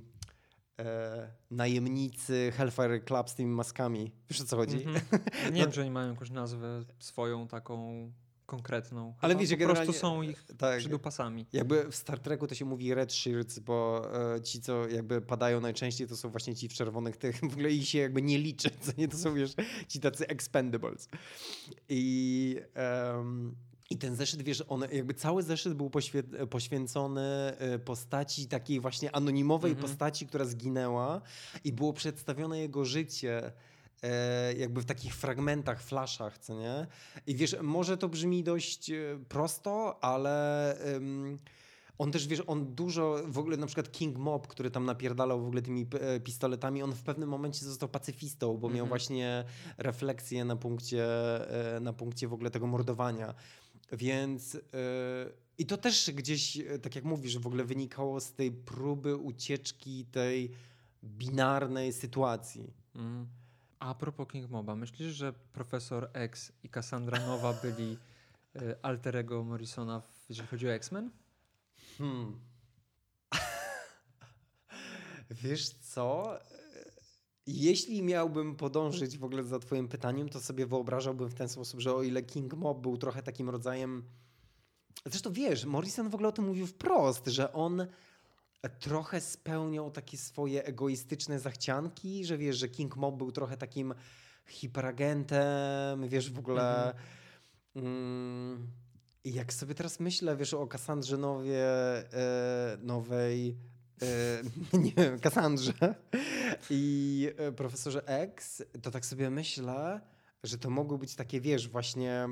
e, najemnicy Hellfire Club z tymi maskami. Wiesz o co chodzi? Mhm. <laughs> Nie wiem, czy oni mają jakąś nazwę swoją taką konkretną. Ale wiecie, po prostu są ich Tak. przydupasami. Jakby w Star Treku to się mówi red shirts, bo e, ci, co jakby padają najczęściej, to są właśnie ci w czerwonych tych, w ogóle ich się jakby nie liczy, co nie, to są wiesz, ci tacy expendables. I, em, i ten zeszyt, wiesz, on jakby cały zeszyt był poświe- poświęcony e, postaci takiej właśnie anonimowej Mhm. postaci, która zginęła i było przedstawione jego życie e, jakby w takich fragmentach, flashach, co nie? I wiesz, może to brzmi dość e, prosto, ale on też, wiesz, on dużo, w ogóle na przykład King Mob, który tam napierdalał w ogóle tymi pistoletami, on w pewnym momencie został pacyfistą, bo miał Mhm. właśnie refleksję na punkcie, na punkcie w ogóle tego mordowania. Więc e, i to też gdzieś, e, tak jak mówisz, w ogóle wynikało z tej próby ucieczki tej binarnej sytuacji. Mhm. A propos King Moba, myślisz, że profesor X i Cassandra Nowa byli y, alterego Morrisona, w- jeżeli chodzi o X-Men? Hmm. <laughs> Wiesz co? Jeśli miałbym podążyć w ogóle za Twoim pytaniem, to sobie wyobrażałbym w ten sposób, że o ile King Mob był trochę takim rodzajem. Zresztą wiesz, Morrison w ogóle o tym mówił wprost, że on trochę spełniał takie swoje egoistyczne zachcianki, że wiesz, że King Mob był trochę takim hiperagentem, wiesz, w ogóle. Mm, I jak sobie teraz myślę, wiesz, o Kassandrze Nowie, e, nowej, <laughs> nie wiem, Kassandrze i e, profesorze X, to tak sobie myślę, że to mogły być takie, wiesz, właśnie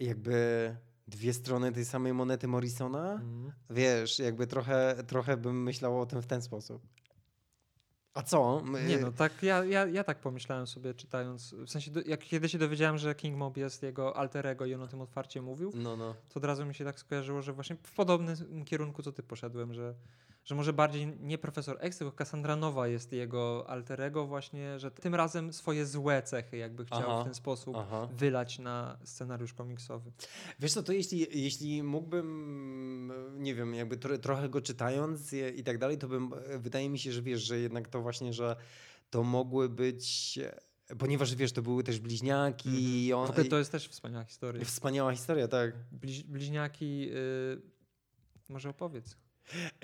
jakby dwie strony tej samej monety Morrisona. Mhm. Wiesz, jakby trochę, trochę bym myślał o tym w ten sposób. A co? Nie no, tak, ja, ja, ja tak pomyślałem sobie czytając, w sensie do, jak kiedy się dowiedziałem, że King Mob jest jego alterego i on o tym otwarcie mówił, No, no. to od razu mi się tak skojarzyło, że właśnie w podobnym kierunku co ty poszedłem, że, że może bardziej nie profesor X, tylko Cassandra Nowa jest jego alterego właśnie, że tym razem swoje złe cechy jakby chciał Aha, w ten sposób Aha. wylać na scenariusz komiksowy. Wiesz co, to jeśli, jeśli mógłbym, nie wiem, jakby tro, trochę go czytając i, i tak dalej, to bym, wydaje mi się, że wiesz, że jednak to właśnie, że to mogły być, ponieważ wiesz, to były też bliźniaki i on, W ogóle to jest też wspaniała historia. Wspaniała historia, tak. Bliź, bliźniaki, y, może opowiedz.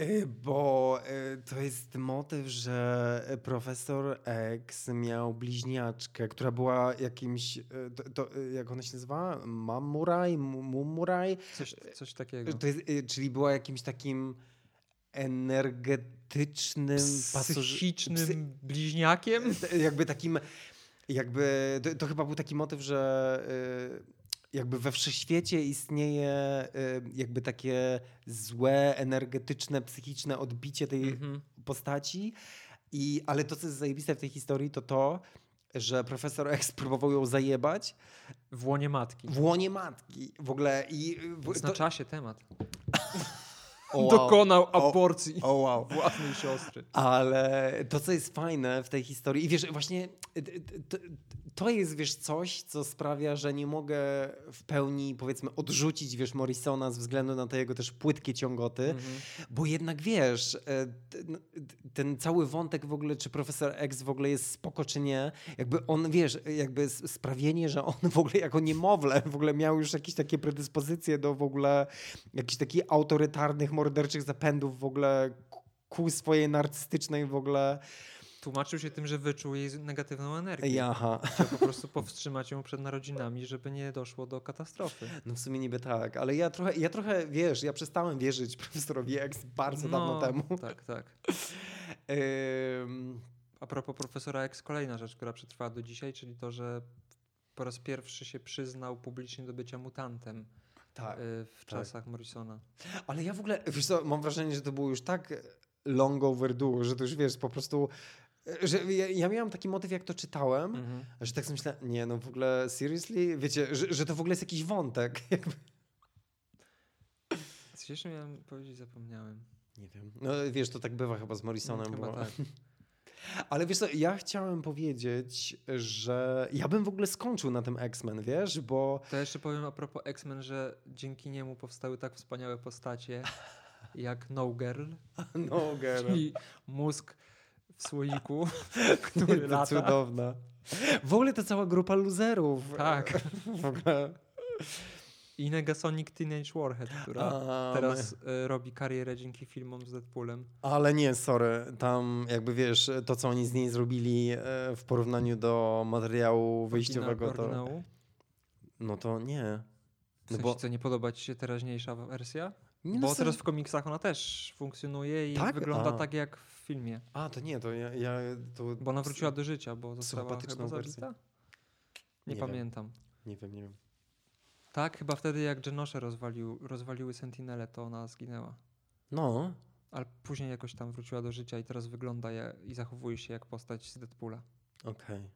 Y, Bo y, to jest motyw, że profesor X miał bliźniaczkę, która była jakimś, y, to, to, jak ona się nazywa? Mamuraj? Mu- Mumuraj? Coś, coś takiego. To jest, czyli była jakimś takim energetycznym pasoż- Psychicznym psy- bliźniakiem? jakby takim, jakby, to, to chyba był taki motyw, że y, jakby we wszechświecie istnieje y, jakby takie złe, energetyczne, psychiczne odbicie tej Mhm. postaci, i, ale to, co jest zajebiste w tej historii, to to, że profesor X <laughs> próbował ją zajebać W łonie matki. w łonie matki. W ogóle i... w- Więc na czasie temat. <laughs> o, wow. Dokonał O- aborcji O wow. własnej siostry. Ale to, co jest fajne w tej historii, i wiesz, właśnie to, to jest, wiesz, coś, co sprawia, że nie mogę w pełni, powiedzmy, odrzucić, wiesz, Morrisona z względu na te jego też płytkie ciągoty, Mhm. bo jednak, wiesz, e, t- n- t- ten cały wątek w ogóle, czy profesor X w ogóle jest spoko, czy nie, jakby on, wiesz, jakby sprawienie, że on w ogóle jako niemowlę w ogóle miał już jakieś takie predyspozycje do w ogóle jakichś takich autorytarnych, morderczych zapędów w ogóle ku- swojej narcystycznej w ogóle Tłumaczył się tym, że wyczuł jej negatywną energię. Jaha. Chciał po prostu powstrzymać ją przed narodzinami, żeby nie doszło do katastrofy. No w sumie niby tak, ale ja trochę, ja trochę, wiesz, ja przestałem wierzyć profesorowi X bardzo dawno No, temu. Tak, tak. <laughs> Ym, A propos profesora X, kolejna rzecz, która przetrwała do dzisiaj, czyli to, że po raz pierwszy się przyznał publicznie do bycia mutantem tak. y, w czasach Morrisona. Ale ja w ogóle, wiesz co, mam wrażenie, że to było już tak long overdue, że to już wiesz, po prostu, że ja, ja miałem taki motyw, jak to czytałem, Mhm. że tak sobie myślę, nie no w ogóle, seriously? Wiecie, że, że to w ogóle jest jakiś wątek. Coś jeszcze miałem powiedzieć, zapomniałem. Nie wiem. No wiesz, to tak bywa chyba z Morrisonem. Chyba bo... tak. Ale wiesz co, ja chciałem powiedzieć, że ja bym w ogóle skończył na tym X-Men, wiesz, bo To jeszcze powiem a propos X-Men, że dzięki niemu powstały tak wspaniałe postacie <laughs> jak No Girl, <laughs> no girl, czyli mózg w słoiku, <laughs> który to lata. cudowna. W ogóle to cała grupa loserów. Tak. W ogóle. I Negasonic Teenage Warhead, która A, teraz y, robi karierę dzięki filmom z Deadpoolem. Ale nie, sorry, tam jakby wiesz, to co oni z niej zrobili e, w porównaniu do materiału wyjściowego, to oryginału. no to nie. W No sensie, bo co, nie podoba ci się teraźniejsza wersja? nie Bo no, teraz w komiksach ona też funkcjonuje i Tak? wygląda A. tak jak w filmie. A, to nie, to ja, ja to Bo ona wróciła do życia, bo została chyba zabita? Nie, Nie pamiętam. Nie wiem, nie wiem. Tak, chyba wtedy jak Genosze rozwalił, rozwaliły Sentinelę, to ona zginęła. No, Ale później jakoś tam wróciła do życia i teraz wygląda ja- i zachowuje się jak postać z Deadpoola. okej.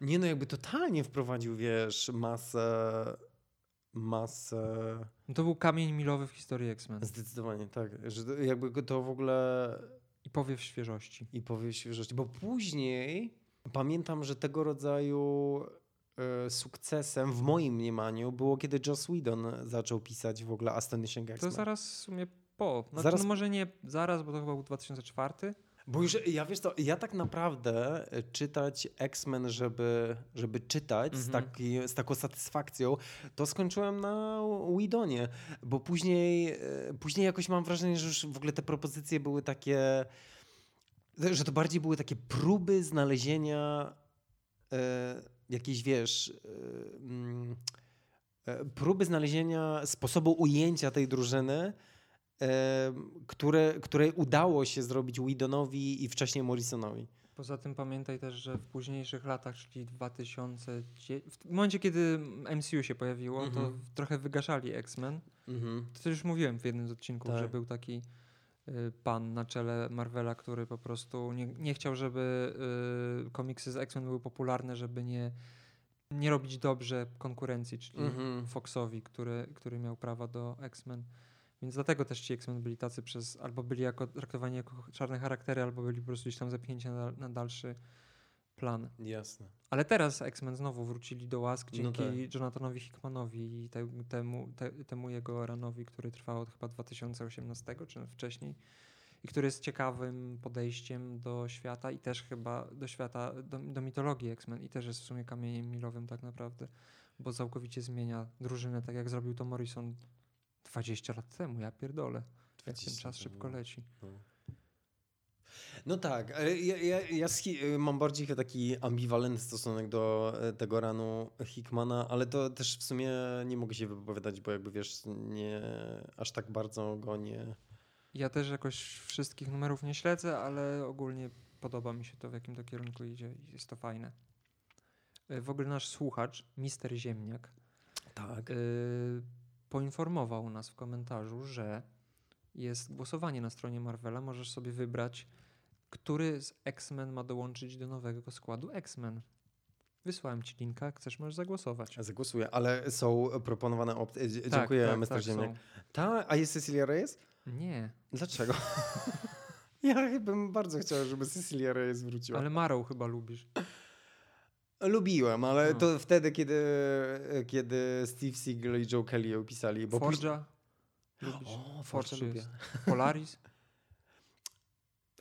Nie no, jakby totalnie wprowadził, wiesz, masę, masę, No to był kamień milowy w historii X-Men. zdecydowanie, tak, że jakby to w ogóle I powiew świeżości. i powie świeżości, bo później pamiętam, że tego rodzaju sukcesem w moim mniemaniu było, kiedy Joss Whedon zaczął pisać w ogóle Astonishing To X-Men. zaraz w sumie po. Znaczy, Zaraz- No może nie zaraz, bo to chyba był 2004. Bo już, ja wiesz co, ja tak naprawdę e, czytać X-Men, żeby, żeby czytać z, Mhm. taki, z taką satysfakcją, to skończyłem na Widonie, bo później, e, później jakoś mam wrażenie, że już w ogóle te propozycje były takie, że to bardziej były takie próby znalezienia e, jakiejś, wiesz, e, mm, e, próby znalezienia sposobu ujęcia tej drużyny, e, które, której udało się zrobić Whedonowi i wcześniej Morrisonowi. Poza tym pamiętaj też, że w późniejszych latach, czyli 2000, w momencie kiedy MCU się pojawiło, to Mhm. trochę wygaszali X-Men. Mhm. To już mówiłem w jednym z odcinków, Tak. że był taki pan na czele Marvela, który po prostu nie, nie chciał, żeby y, komiksy z X-Men były popularne, żeby nie, nie robić dobrze konkurencji, czyli Mhm. Foxowi, który, który miał prawa do X-Men. Więc dlatego też ci X-Men byli tacy przez, albo byli jako, traktowani jako czarne charaktery, albo byli po prostu gdzieś tam zepchnięci na, na dalszy plan. Jasne. Ale teraz X-Men znowu wrócili do łask No dzięki tak. Jonathanowi Hickmanowi i te, temu, te, temu jego ranowi, który trwał od chyba 2018 czy wcześniej i który jest ciekawym podejściem do świata i też chyba do świata, do, do mitologii X-Men i też jest w sumie kamieniem milowym tak naprawdę, bo całkowicie zmienia drużynę, tak jak zrobił to Morrison 20 lat temu, ja pierdolę. Jak ten 20 czas temu. szybko leci. No. No tak, ale ja, ja, ja mam bardziej taki ambiwalentny stosunek do e, tego ranu Hickmana, ale to też w sumie nie mogę się wypowiadać, bo jakby wiesz, nie aż tak bardzo go nie. Ja też jakoś wszystkich numerów nie śledzę, ale ogólnie podoba mi się to, w jakim to kierunku idzie i jest to fajne. Y, W ogóle nasz słuchacz, Mister Ziemniak, Tak. y, poinformował nas w komentarzu, że jest głosowanie na stronie Marvela. Możesz sobie wybrać, który z X-Men ma dołączyć do nowego składu X-Men. Wysłałem ci linka, chcesz, możesz zagłosować. Zagłosuję, ale są proponowane opcje. Dzie- Tak, Dziękuję, tak, Mr. tak, Ziemniak. Ta, a jest Cecilia Reyes? Nie, Dlaczego? <laughs> ja bym bardzo chciał, żeby Cecilia Reyes wróciła. ale Marrow chyba lubisz. Lubiłem, ale No. to wtedy, kiedy, kiedy Steve Seagal i Joe Kelly ją pisali. Bo później- lubisz? O, Forge Forge'a lubię. Polaris? <laughs>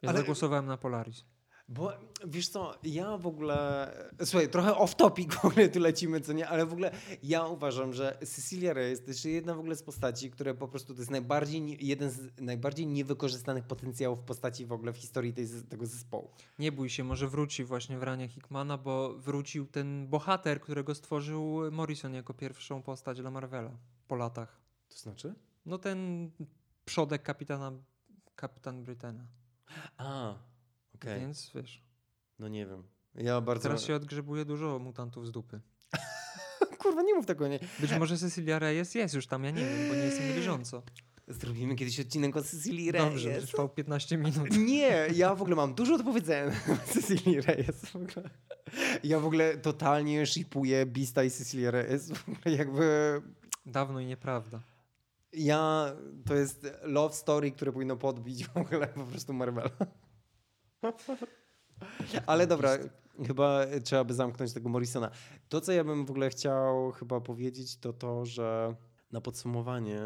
Ja Ale- zagłosowałem na Polaris. Bo wiesz co, ja w ogóle. Słuchaj, trochę off topic w ogóle tu lecimy, co nie, ale w ogóle ja uważam, że Cecilia to jest jedna w ogóle z postaci, które po prostu to jest najbardziej, jeden z najbardziej niewykorzystanych potencjałów postaci w ogóle w historii tej, tego zespołu. Nie bój się, może wróci właśnie w ranie Hickmana, bo wrócił ten bohater, którego stworzył Morrison jako pierwszą postać dla Marvela po latach. To znaczy? No ten przodek kapitana, kapitan Brytena. A, okej. Więc wiesz, No nie wiem. Ja bardzo. teraz się odgrzebuje dużo mutantów z dupy. <laughs> Kurwa, nie mów tego, nie. Być może Cecilia Reyes jest już tam, ja nie wiem, bo nie jestem bieżąco. Zrobimy kiedyś odcinek o Cecilii Reyes. Dobrze, trwał 15 minut. <laughs> Nie, ja w ogóle mam dużo do powiedzenia na Cecilii Reyes. W ogóle. Ja w ogóle totalnie shipuję Beasta i Cecilię Reyes. W ogóle jakby Dawno i nieprawda. Ja, to jest love story, które powinno podbić w ogóle po prostu Marvela. Ale dobra, chyba trzeba by zamknąć tego Morrisona. To, co ja bym w ogóle chciał chyba powiedzieć, to to, że na podsumowanie,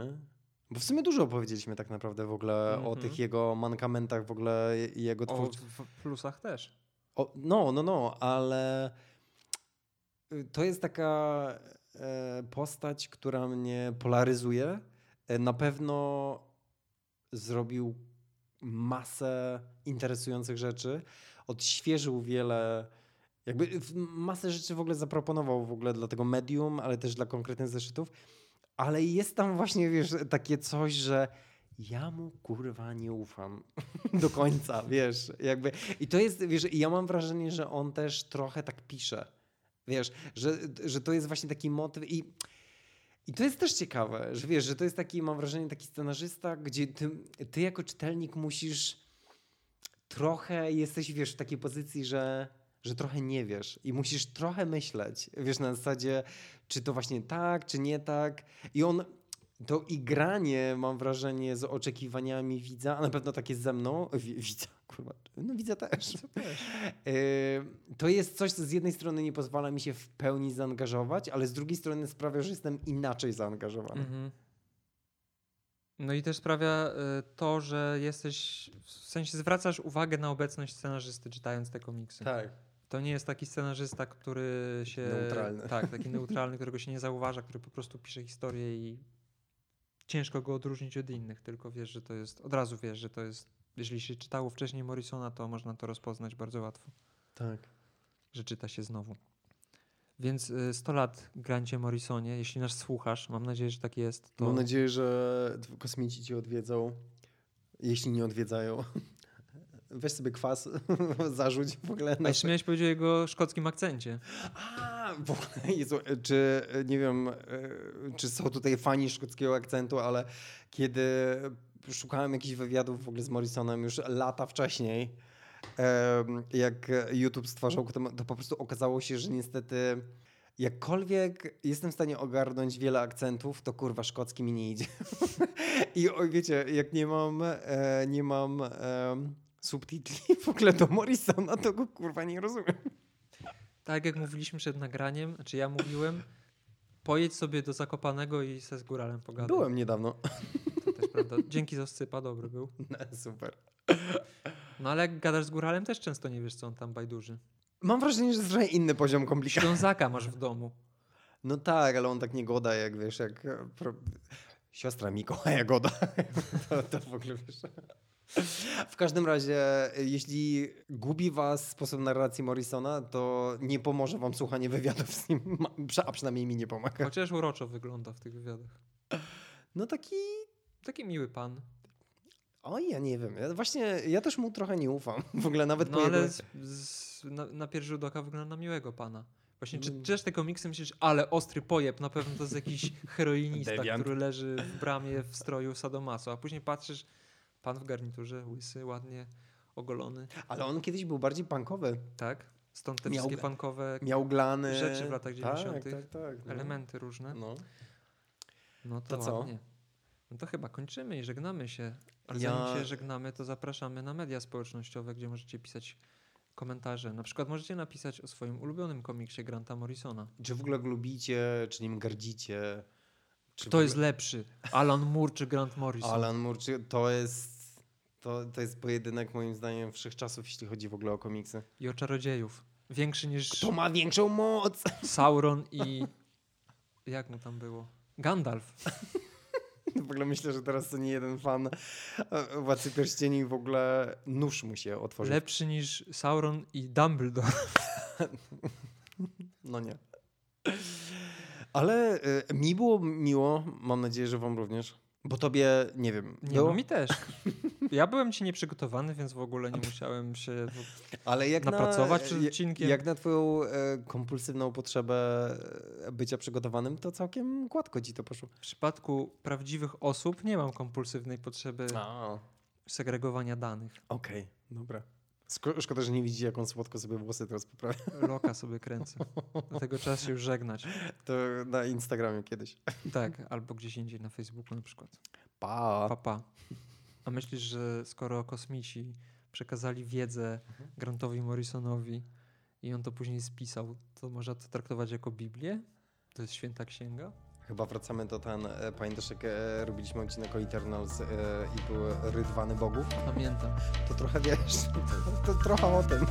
bo w sumie dużo opowiedzieliśmy tak naprawdę w ogóle o Mhm. tych jego mankamentach w ogóle i jego O twórczości. w plusach też. O, no, no, no, ale y, to jest taka e, postać, która mnie polaryzuje. E, na pewno zrobił masę interesujących rzeczy, odświeżył wiele, jakby masę rzeczy w ogóle zaproponował w ogóle dla tego medium, ale też dla konkretnych zeszytów. Ale jest tam właśnie, wiesz, takie coś, że ja mu kurwa nie ufam <laughs> do końca, wiesz, jakby. I to jest, wiesz, ja mam wrażenie, że on też trochę tak pisze, wiesz, że, że to jest właśnie taki motyw i i to jest też ciekawe, że wiesz, że to jest taki, mam wrażenie, taki scenarzysta, gdzie ty, ty jako czytelnik musisz trochę, jesteś, wiesz, w takiej pozycji, że, że trochę nie wiesz i musisz trochę myśleć, wiesz, na zasadzie, czy to właśnie tak, czy nie tak. I on, to igranie, mam wrażenie, z oczekiwaniami widza, a na pewno tak jest ze mną, wi- widza, kurwa, no widza też. Yy, <laughs> To jest coś, co z jednej strony nie pozwala mi się w pełni zaangażować, ale z drugiej strony sprawia, że jestem inaczej zaangażowany. Mhm. No i też sprawia y, to, że jesteś, w sensie zwracasz uwagę na obecność scenarzysty czytając te komiksy. Tak. To nie jest taki scenarzysta, który się... Neutralny. Tak, taki <laughs> neutralny, którego się nie zauważa, który po prostu pisze historię i ciężko go odróżnić od innych, tylko wiesz, że to jest, od razu wiesz, że to jest, jeśli się czytało wcześniej Morrisona, to można to rozpoznać bardzo łatwo, Tak. że czyta się znowu. Więc y, 100 lat Grancie Morrisonie, jeśli nas słuchasz, mam nadzieję, że tak jest, to Mam nadzieję, że kosmici cię odwiedzą. Jeśli nie odwiedzają, <laughs> weź sobie kwas, <laughs> zarzuć w ogóle. A jeszcze miałeś powiedzieć o jego szkockim akcencie. A, w ogóle, <laughs> Jezu, czy nie wiem, e, czy są tutaj fani szkockiego akcentu, ale kiedy szukałem jakichś wywiadów w ogóle z Morrisonem już lata wcześniej, jak YouTube stwarzał, to, to po prostu okazało się, że niestety jakkolwiek jestem w stanie ogarnąć wiele akcentów, to kurwa szkocki mi nie idzie. <laughs> I oj, wiecie, jak nie mam, e, nie mam subtitli w ogóle do Morrisona, to go kurwa nie rozumiem. Tak jak mówiliśmy przed nagraniem, znaczy ja mówiłem, pojedź sobie do Zakopanego i se z góralem pogadaj. Byłem niedawno. Też prawda. Dzięki za scypa, dobry był. <laughs> Super. No ale jak gadasz z góralem, też często nie wiesz, co on tam bajduży. Mam wrażenie, że trochę inny poziom komplikacji. Ślązaka masz w domu. No tak, ale on tak nie goda, jak wiesz, jak e, pro... siostra Mikołaja goda. <laughs> to, to w ogóle wiesz. W każdym razie, jeśli gubi was sposób narracji Morrisona, to nie pomoże wam słuchanie wywiadów z nim, a przynajmniej mi nie pomaga. Chociaż uroczo wygląda w tych wywiadach. No taki, Taki miły pan. oj, ja nie wiem, ja właśnie, ja też mu trochę nie ufam, w ogóle nawet No po ale jego... z, z, na, na pierwszy rzut oka wygląda na miłego pana. Właśnie czy Mm. czytasz te komiksy, myślisz, ale ostry pojeb, na pewno to jest jakiś <laughs> heroinista, Deviant. który leży w bramie w stroju sadomaso, a później patrzysz, pan w garniturze, łysy, ładnie ogolony, Ale on kiedyś był bardziej punkowy. tak? Stąd te Miał- wszystkie punkowe Miał glany. Rzeczy w latach 90., Tak, tak, tak. no. elementy różne. No. No to, To co? ładnie. No to chyba kończymy i żegnamy się. Ale Ja- zanim się żegnamy, to zapraszamy na media społecznościowe, gdzie możecie pisać komentarze. Na przykład możecie napisać o swoim ulubionym komiksie Granta Morrisona. Czy w ogóle go lubicie, czy nim gardzicie? Czy Kto jest ogóle- lepszy? Alan Moore czy Grant Morrison? Alan Moore, czy to jest... To, to jest pojedynek moim zdaniem wszechczasów, jeśli chodzi w ogóle o komiksy. I o czarodziejów. Większy niż Kto ma większą moc? Sauron i... Jak mu tam było? Gandalf. <laughs> W ogóle myślę, że teraz to nie jeden fan e, Władcy Pierścieni w ogóle nóż mu się otworzył. Lepszy niż Sauron i Dumbledore. <laughs> No nie. Ale y, mi było miło, mam nadzieję, że wam również. Bo tobie, nie wiem, Nie, było, no mi też. <laughs> Ja byłem ci nieprzygotowany, więc w ogóle nie musiałem się... ale jak napracować na, przed odcinkiem. Jak na twoją e, kompulsywną potrzebę e, bycia przygotowanym, to całkiem gładko ci to poszło. W przypadku prawdziwych osób nie mam kompulsywnej potrzeby A, segregowania danych. okej, dobra. Sko- szkoda, że nie widzicie, jak on słodko sobie włosy teraz poprawia. Loka sobie kręcę. Dlatego trzeba się już żegnać. To na Instagramie kiedyś. Tak, albo gdzieś indziej na Facebooku na przykład. Pa. Papa. Pa. A myślisz, że skoro kosmici przekazali wiedzę Mhm. Grantowi Morrisonowi i on to później spisał, to można to traktować jako Biblię? To jest święta księga? Chyba wracamy do ten, e, pamiętasz jak e, robiliśmy odcinek o Eternals e, i były rydwany bogów? Pamiętam. To trochę wiesz, <laughs> to, to trochę o tym.